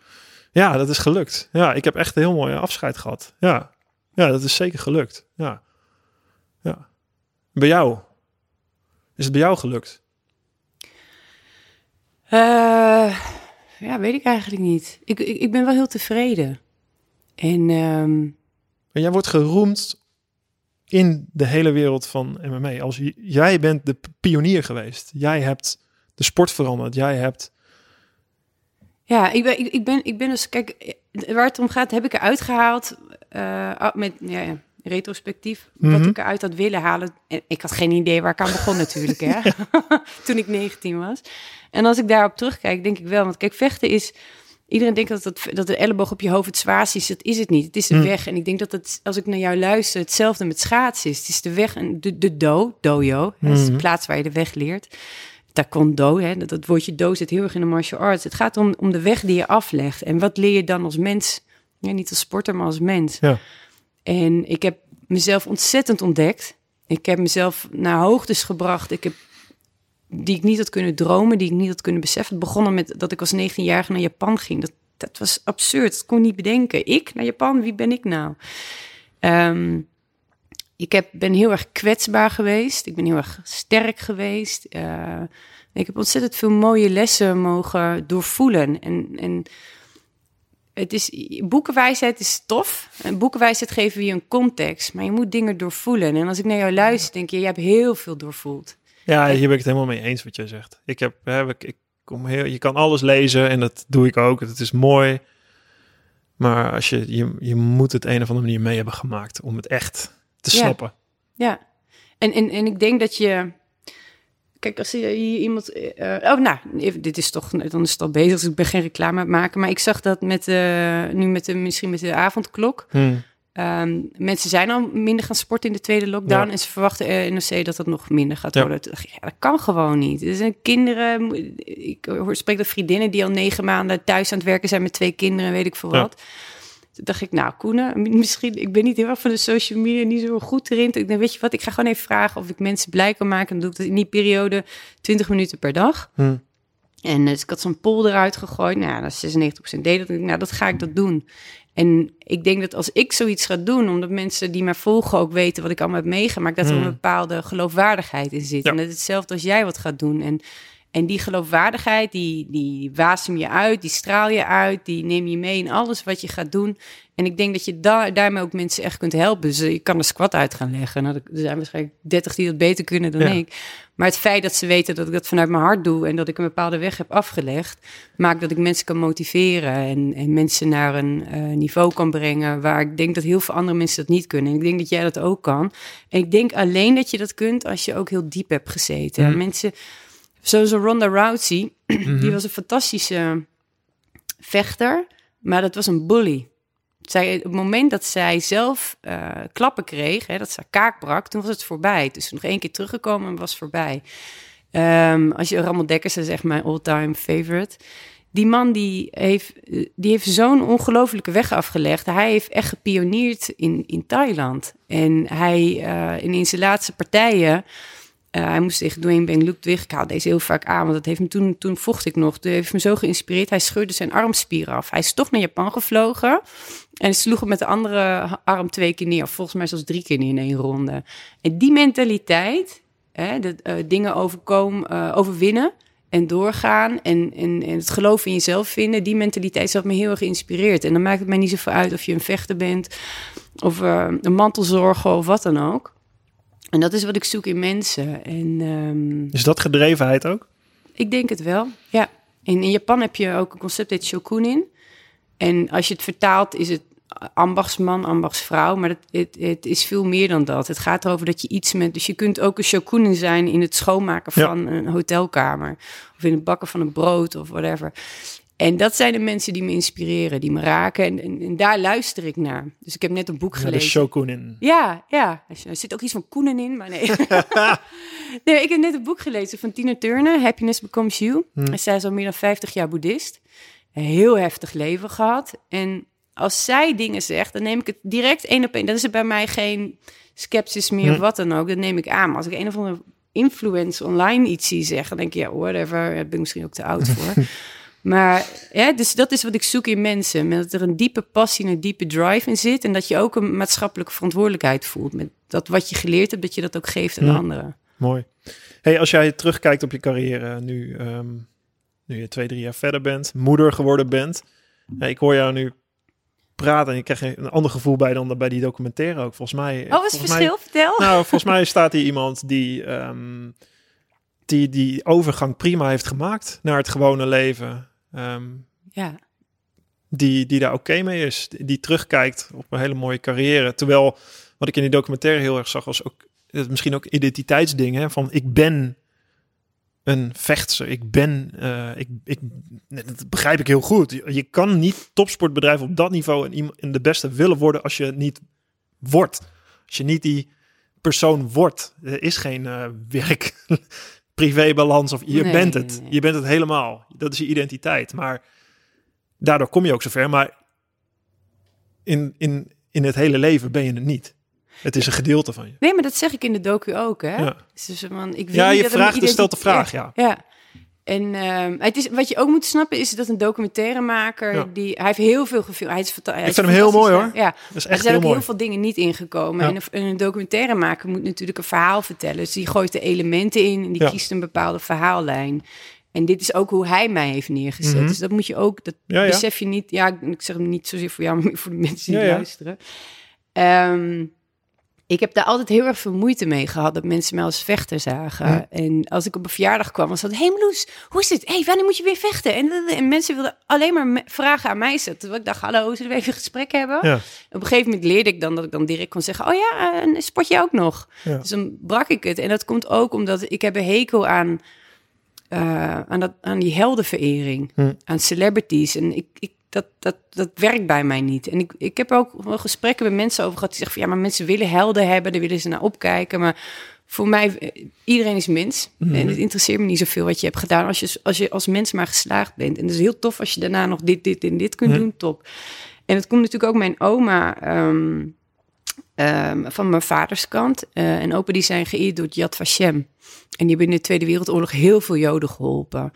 Ja, dat is gelukt. Ja, ik heb echt een heel mooi afscheid gehad. Ja, ja dat is zeker gelukt. Ja. ja. Bij jou? Is het bij jou gelukt? Uh, ja, weet ik eigenlijk niet. Ik, ik, ik ben wel heel tevreden. En, um... en jij wordt geroemd in de hele wereld van MMA. Als jij bent de pionier geweest. Jij hebt de sport veranderd. Jij hebt ja, ik ben, ik, ik, ben, ik ben dus, kijk, waar het om gaat, heb ik eruit gehaald uh, met ja, ja, retrospectief, mm -hmm. wat ik eruit had willen halen. En ik had geen idee waar ik aan begon natuurlijk, hè, [LAUGHS] [LAUGHS] toen ik 19 was. En als ik daarop terugkijk, denk ik wel, want kijk, vechten is, Iedereen denkt dat, het, dat de elleboog op je hoofd het zwaarst is. Dat is het niet. Het is de Hm. weg. En ik denk dat het, als ik naar jou luister, hetzelfde met schaatsen is. Het is de weg en de, de do, dojo. Dat is de Mhm. plaats waar je de weg leert. Taekwondo, hè, dat, dat woordje do zit heel erg in de martial arts. Het gaat om, om de weg die je aflegt. En wat leer je dan als mens? Ja, niet als sporter, maar als mens. Ja. En ik heb mezelf ontzettend ontdekt. Ik heb mezelf naar hoogtes gebracht. Ik heb die ik niet had kunnen dromen, die ik niet had kunnen beseffen. Het begonnen met dat ik als 19-jarige naar Japan ging. Dat, dat was absurd. Dat kon ik niet bedenken. Ik naar Japan, wie ben ik nou? Ehm, ik heb, ben heel erg kwetsbaar geweest. Ik ben heel erg sterk geweest. Eh, ik heb ontzettend veel mooie lessen mogen doorvoelen. En, en het is, boekenwijsheid is tof. En boekenwijsheid geven je een context. Maar je moet dingen doorvoelen. En als ik naar jou luister, denk je, je hebt heel veel doorvoeld. Ja, hier ben ik het helemaal mee eens wat jij zegt. Ik heb, hè, ik, ik kom heel, je kan alles lezen en dat doe ik ook. Het is mooi. Maar als je, je, je moet het een of andere manier mee hebben gemaakt om het echt te Ja. snappen. Ja, en, en, en ik denk dat je. Kijk, als je hier iemand. eh, oh, nou, dit is toch. Dan is het al bezig, dus ik ben geen reclame aan het maken. Maar ik zag dat met. eh, nu met de, misschien met de avondklok. Hm. Ehm, mensen zijn al minder gaan sporten in de tweede lockdown. Ja. En ze verwachten eh, NOC dat dat nog minder gaat worden. Ja, dat kan gewoon niet. Er zijn kinderen. Ik hoor spreek dat vriendinnen die al negen maanden thuis aan het werken zijn met twee kinderen, weet ik veel Ja. Toen dacht ik, nou, Koenen, misschien, ik ben niet heel erg van de social media, niet zo goed erin. Ik denk, weet je wat, ik ga gewoon even vragen of ik mensen blij kan maken. Dan doe ik dat in die periode 20 minuten per dag. Hm. En dus ik had zo'n poll eruit gegooid. Nou, dat is 96% deed dat. Nou, dat ga ik dat doen. En ik denk dat als ik zoiets ga doen, omdat mensen die mij volgen ook weten wat ik allemaal heb meegemaakt, dat er Hmm. een bepaalde geloofwaardigheid in zit. Ja. En dat is hetzelfde als jij wat gaat doen. En, en die geloofwaardigheid, die, die wasem je uit, die straal je uit, die neem je mee in alles wat je gaat doen. En ik denk dat je daar daarmee ook mensen echt kunt helpen. Dus je kan een squat uit gaan leggen. Nou, er zijn waarschijnlijk 30 die dat beter kunnen dan Ja. ik. Maar het feit dat ze weten dat ik dat vanuit mijn hart doe en dat ik een bepaalde weg heb afgelegd, maakt dat ik mensen kan motiveren en, en mensen naar een eh, niveau kan brengen waar ik denk dat heel veel andere mensen dat niet kunnen. En ik denk dat jij dat ook kan. En ik denk alleen dat je dat kunt als je ook heel diep hebt gezeten. Mhm. Mensen, zoals Ronda Rousey, [CLEARS THROAT] Mhm. die was een fantastische vechter, maar dat was een bully. Zij, op het moment dat zij zelf eh, klappen kreeg, hè, dat ze haar kaak brak, toen was het voorbij. Dus nog één keer teruggekomen en was voorbij. Ehm, als je Ramon Dekkers, dat is echt mijn all-time favorite. Die man die heeft, die heeft zo'n ongelofelijke weg afgelegd. Hij heeft echt gepioneerd in, in Thailand. En hij in, in zijn laatste partijen. Eh, hij moest tegen Dwayne Bang Ludwig. Ik haal deze heel vaak aan, want dat heeft me toen, toen vocht ik nog. Dat heeft me zo geïnspireerd. Hij scheurde zijn armspier af. Hij is toch naar Japan gevlogen. En sloeg hem met de andere arm twee keer neer. Volgens mij zelfs drie keer in één ronde. En die mentaliteit, hè, dat, eh, dingen overkomen, eh, overwinnen en doorgaan. En, en, en het geloof in jezelf vinden. Die mentaliteit heeft me heel erg geïnspireerd. En dan maakt het mij niet zoveel uit of je een vechter bent. Of een mantelzorger of wat dan ook. En dat is wat ik zoek in mensen. En ehm, Is dat gedrevenheid ook? ik denk het wel, ja. In, in Japan heb je ook een concept dat heet shokunin. En als je het vertaalt, is het ambachtsman, ambachtsvrouw. Maar het, het, het is veel meer dan dat. Het gaat erover dat je iets met... Dus je kunt ook een shokunin zijn in het schoonmaken Ja. van een hotelkamer. Of in het bakken van een brood of whatever. En dat zijn de mensen die me inspireren, die me raken. En, en, en daar luister ik naar. Dus ik heb net een boek Ja, de gelezen. shokunin. Ja, ja. Er zit ook iets van Koenen in, maar nee. [LAUGHS] nee. Ik heb net een boek gelezen van Tina Turner, Happiness Becomes You. Hmm. En zij is al meer dan 50 jaar boeddhist. Een heel heftig leven gehad. En als zij dingen zegt, dan neem ik het direct één op één. Dan is er bij mij geen sceptisch meer of Hmm. wat dan ook. Dat neem ik aan. Maar als ik een of andere influencer online iets zie zeggen, dan denk ik, ja, whatever. Daar ben ik misschien ook te oud voor. [LAUGHS] Maar ja, dus dat is wat ik zoek in mensen. Met dat er een diepe passie en een diepe drive in zit. En dat je ook een maatschappelijke verantwoordelijkheid voelt. Met dat wat je geleerd hebt, dat je dat ook geeft aan Ja. anderen. Mooi. Hey, als jij terugkijkt op je carrière, nu, ehm, nu je twee, drie jaar verder bent, moeder geworden bent. eh, ik hoor jou nu praten en ik krijg een ander gevoel bij dan bij die documentaire ook. Volgens mij. Oh, wat is het mij- verschil? Vertel. Nou, volgens [LAUGHS] mij staat hier iemand die, ehm, die die overgang prima heeft gemaakt naar het gewone leven. Ehm, Ja. die, die daar oké mee is. Die, die terugkijkt op een hele mooie carrière. Terwijl wat ik in die documentaire heel erg zag, was ook dat misschien ook identiteitsdingen. Van ik ben een vechtster. Ik ben, eh, ik, ik, dat begrijp ik heel goed. Je, je kan niet topsportbedrijf op dat niveau en, en de beste willen worden als je niet wordt. Als je niet die persoon wordt. Er is geen eh, werk, [LAUGHS] privébalans of je Nee, bent het. nee. Je bent het helemaal. Dat is je identiteit. Maar daardoor kom je ook zover. Maar in, in, in het hele leven ben je het niet. Het is een gedeelte van je. Nee, maar dat zeg ik in de docu ook, hè? Ja. Dus man, ik wil Ja, je vraagt, dus stelt de vraag, ja. Ja. En ehm, het is, wat je ook moet snappen is dat een documentairemaker, Ja. die, hij heeft heel veel gefilmd. Hij is, hij Ik vind hem heel mooi, hoor. Ja, Dat is er echt zijn heel ook mooi. heel veel dingen niet ingekomen. Ja. En, een, en een documentairemaker moet natuurlijk een verhaal vertellen. Dus die gooit de elementen in en die Ja. kiest een bepaalde verhaallijn. En dit is ook hoe hij mij heeft neergezet. Mhm. Dus dat moet je ook, dat besef je niet. Ja, ik zeg hem niet zozeer voor jou, [LAUGHS] maar voor de mensen die luisteren. Ehm, ik heb daar altijd heel erg veel moeite mee gehad dat mensen mij als vechter zagen. Ja. En als ik op een verjaardag kwam, was dat: Hé hey Meloes, hoe is het? Hé, hey, wanneer moet je weer vechten? En, en mensen wilden alleen maar vragen aan mij zetten. Terwijl ik dacht: Hallo, zullen we even een gesprek hebben? Ja. Op een gegeven moment leerde ik dan dat ik dan direct kon zeggen: Oh ja, en sport je ook nog? Ja. Dus dan brak ik het. En dat komt ook omdat ik heb een hekel aan, eh, aan, dat, aan die heldenverering, Hm. aan celebrities. En ik, ik, dat, dat, dat werkt bij mij niet. En ik, ik heb ook wel gesprekken met mensen over gehad die zeggen: van, Ja, maar mensen willen helden hebben, daar willen ze naar opkijken. Maar voor mij, eh, iedereen is mens. Mhm. En het interesseert me niet zoveel wat je hebt gedaan als je als, je als mens maar geslaagd bent. En het is heel tof als je daarna nog dit, dit en dit kunt doen, top. En het komt natuurlijk ook mijn oma ehm, ehm, van mijn vaders kant. eh, en opa die zijn geëerd door Yad Vashem. En die hebben in de Tweede Wereldoorlog heel veel Joden geholpen.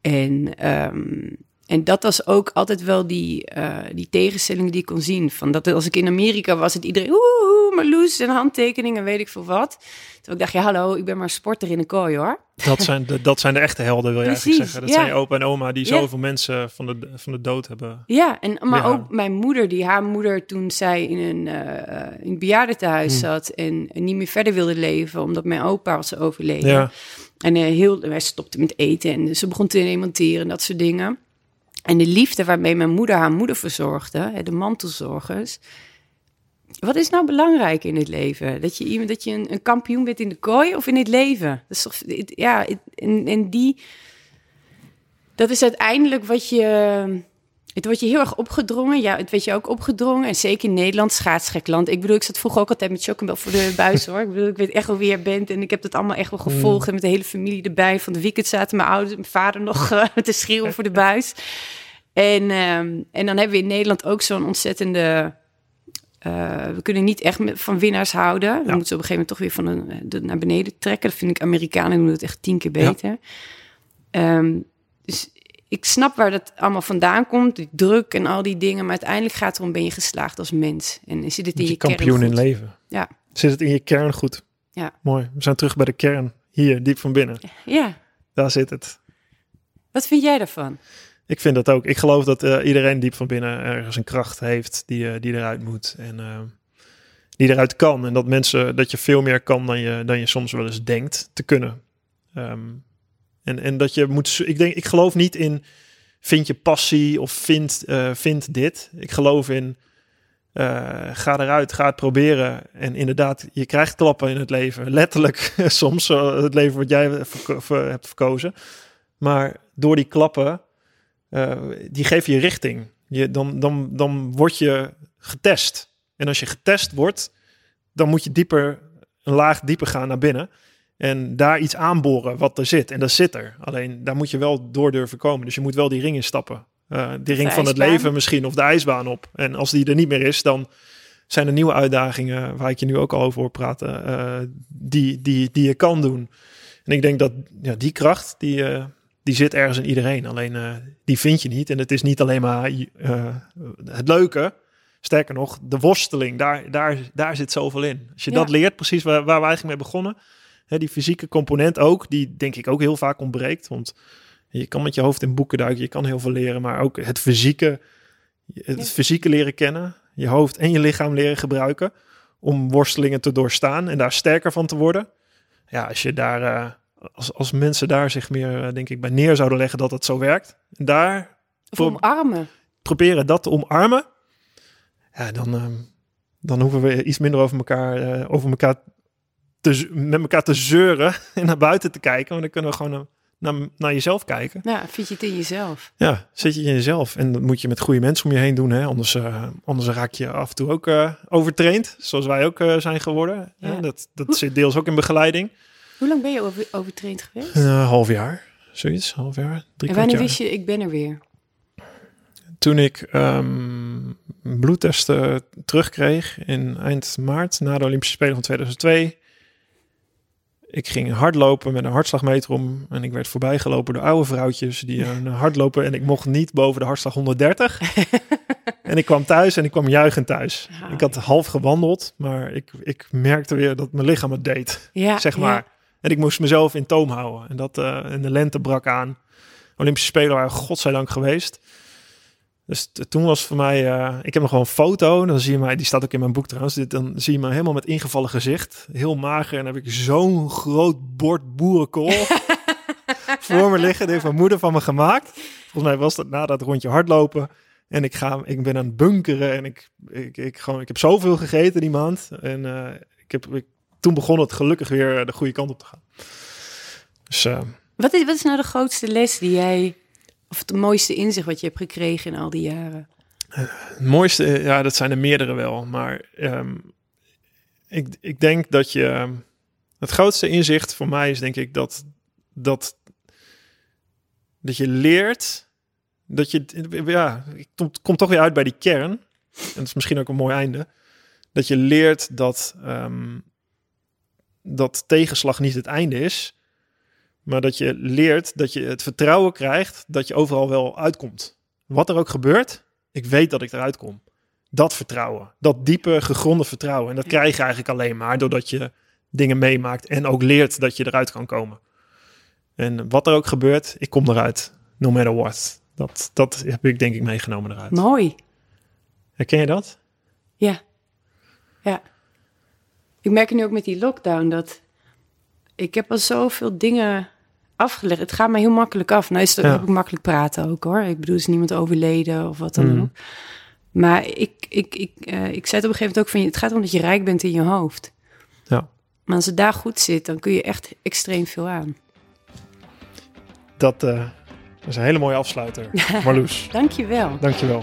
En, ehm, en dat was ook altijd wel die, eh, die tegenstelling die ik kon zien. Van dat als ik in Amerika was, het iedereen oeh, Marloes en handtekeningen, weet ik veel wat. Terwijl ik dacht, ja hallo, ik ben maar sporter in een kooi hoor. Dat zijn, de, dat zijn de echte helden, wil je eigenlijk zeggen. Dat ja. zijn je opa en oma die Ja. zoveel mensen van de, van de dood hebben. Ja, en, maar Ja. ook mijn moeder, die haar moeder toen zij in een, eh, in een bejaardentehuis Hmm. zat en, en niet meer verder wilde leven, omdat mijn opa was overleden. En eh, heel, wij stopte met eten en ze begon te demonteren en dat soort dingen. En de liefde waarmee mijn moeder haar moeder verzorgde, de mantelzorgers. Wat is nou belangrijk in het leven? Dat je, dat je een, een kampioen bent in de kooi of in het leven? Dat is toch, ja, en, en die, dat is uiteindelijk wat je, het wordt je heel erg opgedrongen. Ja, het werd je ook opgedrongen. En zeker in Nederland, schaatsgek land. Ik bedoel, ik zat vroeger ook altijd met chocomel voor de buis, hoor. Ik bedoel, ik weet echt wel wie je bent. En ik heb dat allemaal echt wel gevolgd. En met de hele familie erbij. Van de weekend zaten mijn ouders mijn vader nog [LAUGHS] eh, te schreeuwen voor de buis. En, ehm, en dan hebben we in Nederland ook zo'n ontzettende... eh, we kunnen niet echt van winnaars houden. We Ja. moeten ze op een gegeven moment toch weer van een, eh, de- naar beneden trekken. Dat vind ik Amerikanen doen het echt tien keer Ja. beter. Ehm, dus ik snap waar dat allemaal vandaan komt, die druk en al die dingen. Maar uiteindelijk gaat het erom, ben je geslaagd als mens? En zit het in je, je, kampioen kern in leven. Ja. Zit het in je kern goed? Ja. Mooi. We zijn terug bij de kern. Hier, diep van binnen. Ja, Daar zit het. wat vind jij daarvan? Ik vind dat ook. Ik geloof dat eh, iedereen diep van binnen ergens een kracht heeft die, eh, die eruit moet. En eh, die eruit kan. En dat mensen, dat je veel meer kan dan je, dan je soms wel eens denkt te kunnen. Ehm, en, en dat je moet, ik denk, ik geloof niet in vind je passie of vind, eh, vind dit. Ik geloof in eh, ga eruit, ga het proberen. En inderdaad, je krijgt klappen in het leven. Letterlijk [LAUGHS] soms, eh, het leven wat jij hebt verkozen. Maar door die klappen, eh, die geven je richting. Je, dan, dan, dan word je getest. En als je getest wordt, dan moet je dieper, een laag dieper gaan naar binnen. En daar iets aanboren wat er zit. En dat zit er. Alleen daar moet je wel door durven komen. Dus je moet wel die ring instappen. Eh die ring van het leven misschien. Of de ijsbaan op. En als die er niet meer is, dan zijn er nieuwe uitdagingen. Waar ik je nu ook al over hoor praten. eh, die, die, die je kan doen. En ik denk dat ja, die kracht, die, eh, die zit ergens in iedereen. Alleen die vind je niet. En het is niet alleen maar het leuke. Sterker nog, de worsteling, daar, daar, daar zit zoveel in. Als je Ja. dat leert, precies waar, waar we eigenlijk mee begonnen. Hè, die fysieke component ook, die denk ik ook heel vaak ontbreekt. Want je kan met je hoofd in boeken duiken, je kan heel veel leren. Maar ook het fysieke, het Ja. fysieke leren kennen. Je hoofd en je lichaam leren gebruiken. Om worstelingen te doorstaan en daar sterker van te worden. Ja, als je daar... eh, als, als mensen daar zich meer, eh, denk ik, bij neer zouden leggen dat het zo werkt. En daar Of omarmen? proberen dat te omarmen, ja, dan, ehm, dan hoeven we iets minder over elkaar, eh, over elkaar te, met elkaar te zeuren [LAUGHS] en naar buiten te kijken. Want dan kunnen we gewoon eh, naar, naar jezelf kijken. Nou, vind je het in jezelf? Ja, zit je in jezelf. En dat moet je met goede mensen om je heen doen. Hè? Anders, uh, anders raak je af en toe ook uh, overtraind. Zoals wij ook uh, zijn geworden. Ja. dat dat zit deels ook in begeleiding. Hoe lang ben je over, overtraind geweest? Een half jaar. Zoiets, half jaar. Drie en wanneer wist je, ik ben er weer? Toen ik um, bloedtesten terugkreeg in eind maart na de Olympische Spelen van 2002 ik ging hardlopen met een hartslagmeter om en ik werd voorbijgelopen door oude vrouwtjes die [LAUGHS] een hardlopen en ik mocht niet boven de hartslag 130. [LAUGHS] en ik kwam thuis en ik kwam juichend thuis. Ik had half gewandeld, maar ik, ik merkte weer dat mijn lichaam het deed, ja, zeg maar. Ja. En ik moest mezelf in toom houden. En dat uh, in de lente brak aan. Olympische Spelen waren godzijdank geweest. Dus toen was voor mij, uh, ik heb nog gewoon een foto, dan zie je mij, die staat ook in mijn boek trouwens, dit, dan zie je me helemaal met ingevallen gezicht, heel mager en dan heb ik zo'n groot bord boerenkool [LAUGHS] voor me liggen. Die heeft mijn moeder van me gemaakt. Volgens mij was dat na dat rondje hardlopen en ik ga, ik ben aan het bunkeren en ik, ik, ik, gewoon, ik heb zoveel gegeten die maand en uh, ik heb, ik, toen begon het gelukkig weer de goede kant op te gaan. Dus, uh, wat, is, wat is nou de grootste les die jij of het mooiste inzicht wat je hebt gekregen in al die jaren? Het mooiste, ja, dat zijn er meerdere wel. Maar um, ik, ik denk dat je. Het grootste inzicht voor mij is denk ik dat, dat, dat je leert. Dat je. Ja, het komt, toch weer uit bij die kern. En dat is misschien ook een mooi einde. Dat je leert dat, um, dat tegenslag niet het einde is. Maar dat je leert dat je het vertrouwen krijgt dat je overal wel uitkomt. Wat er ook gebeurt, ik weet dat ik eruit kom. Dat vertrouwen, dat diepe gegronde vertrouwen. En dat krijg je eigenlijk alleen maar doordat je dingen meemaakt en ook leert dat je eruit kan komen. En wat er ook gebeurt, ik kom eruit, no matter what. Dat, dat heb ik denk ik meegenomen eruit. Mooi. Herken je dat? Ja. Ja. Ik merk nu ook met die lockdown dat ik heb al zoveel dingen afgelegd. Het gaat me heel makkelijk af. Nou is het ook makkelijk praten ook hoor. Ik bedoel, is niemand overleden of wat dan mm. ook. Maar ik, ik, ik, uh, ik zei het op een gegeven moment ook van... het gaat om dat je rijk bent in je hoofd. Ja. Maar als het daar goed zit, dan kun je echt extreem veel aan. Dat, uh, is een hele mooie afsluiter, [LAUGHS] Marloes. Dank je wel. Dank je wel.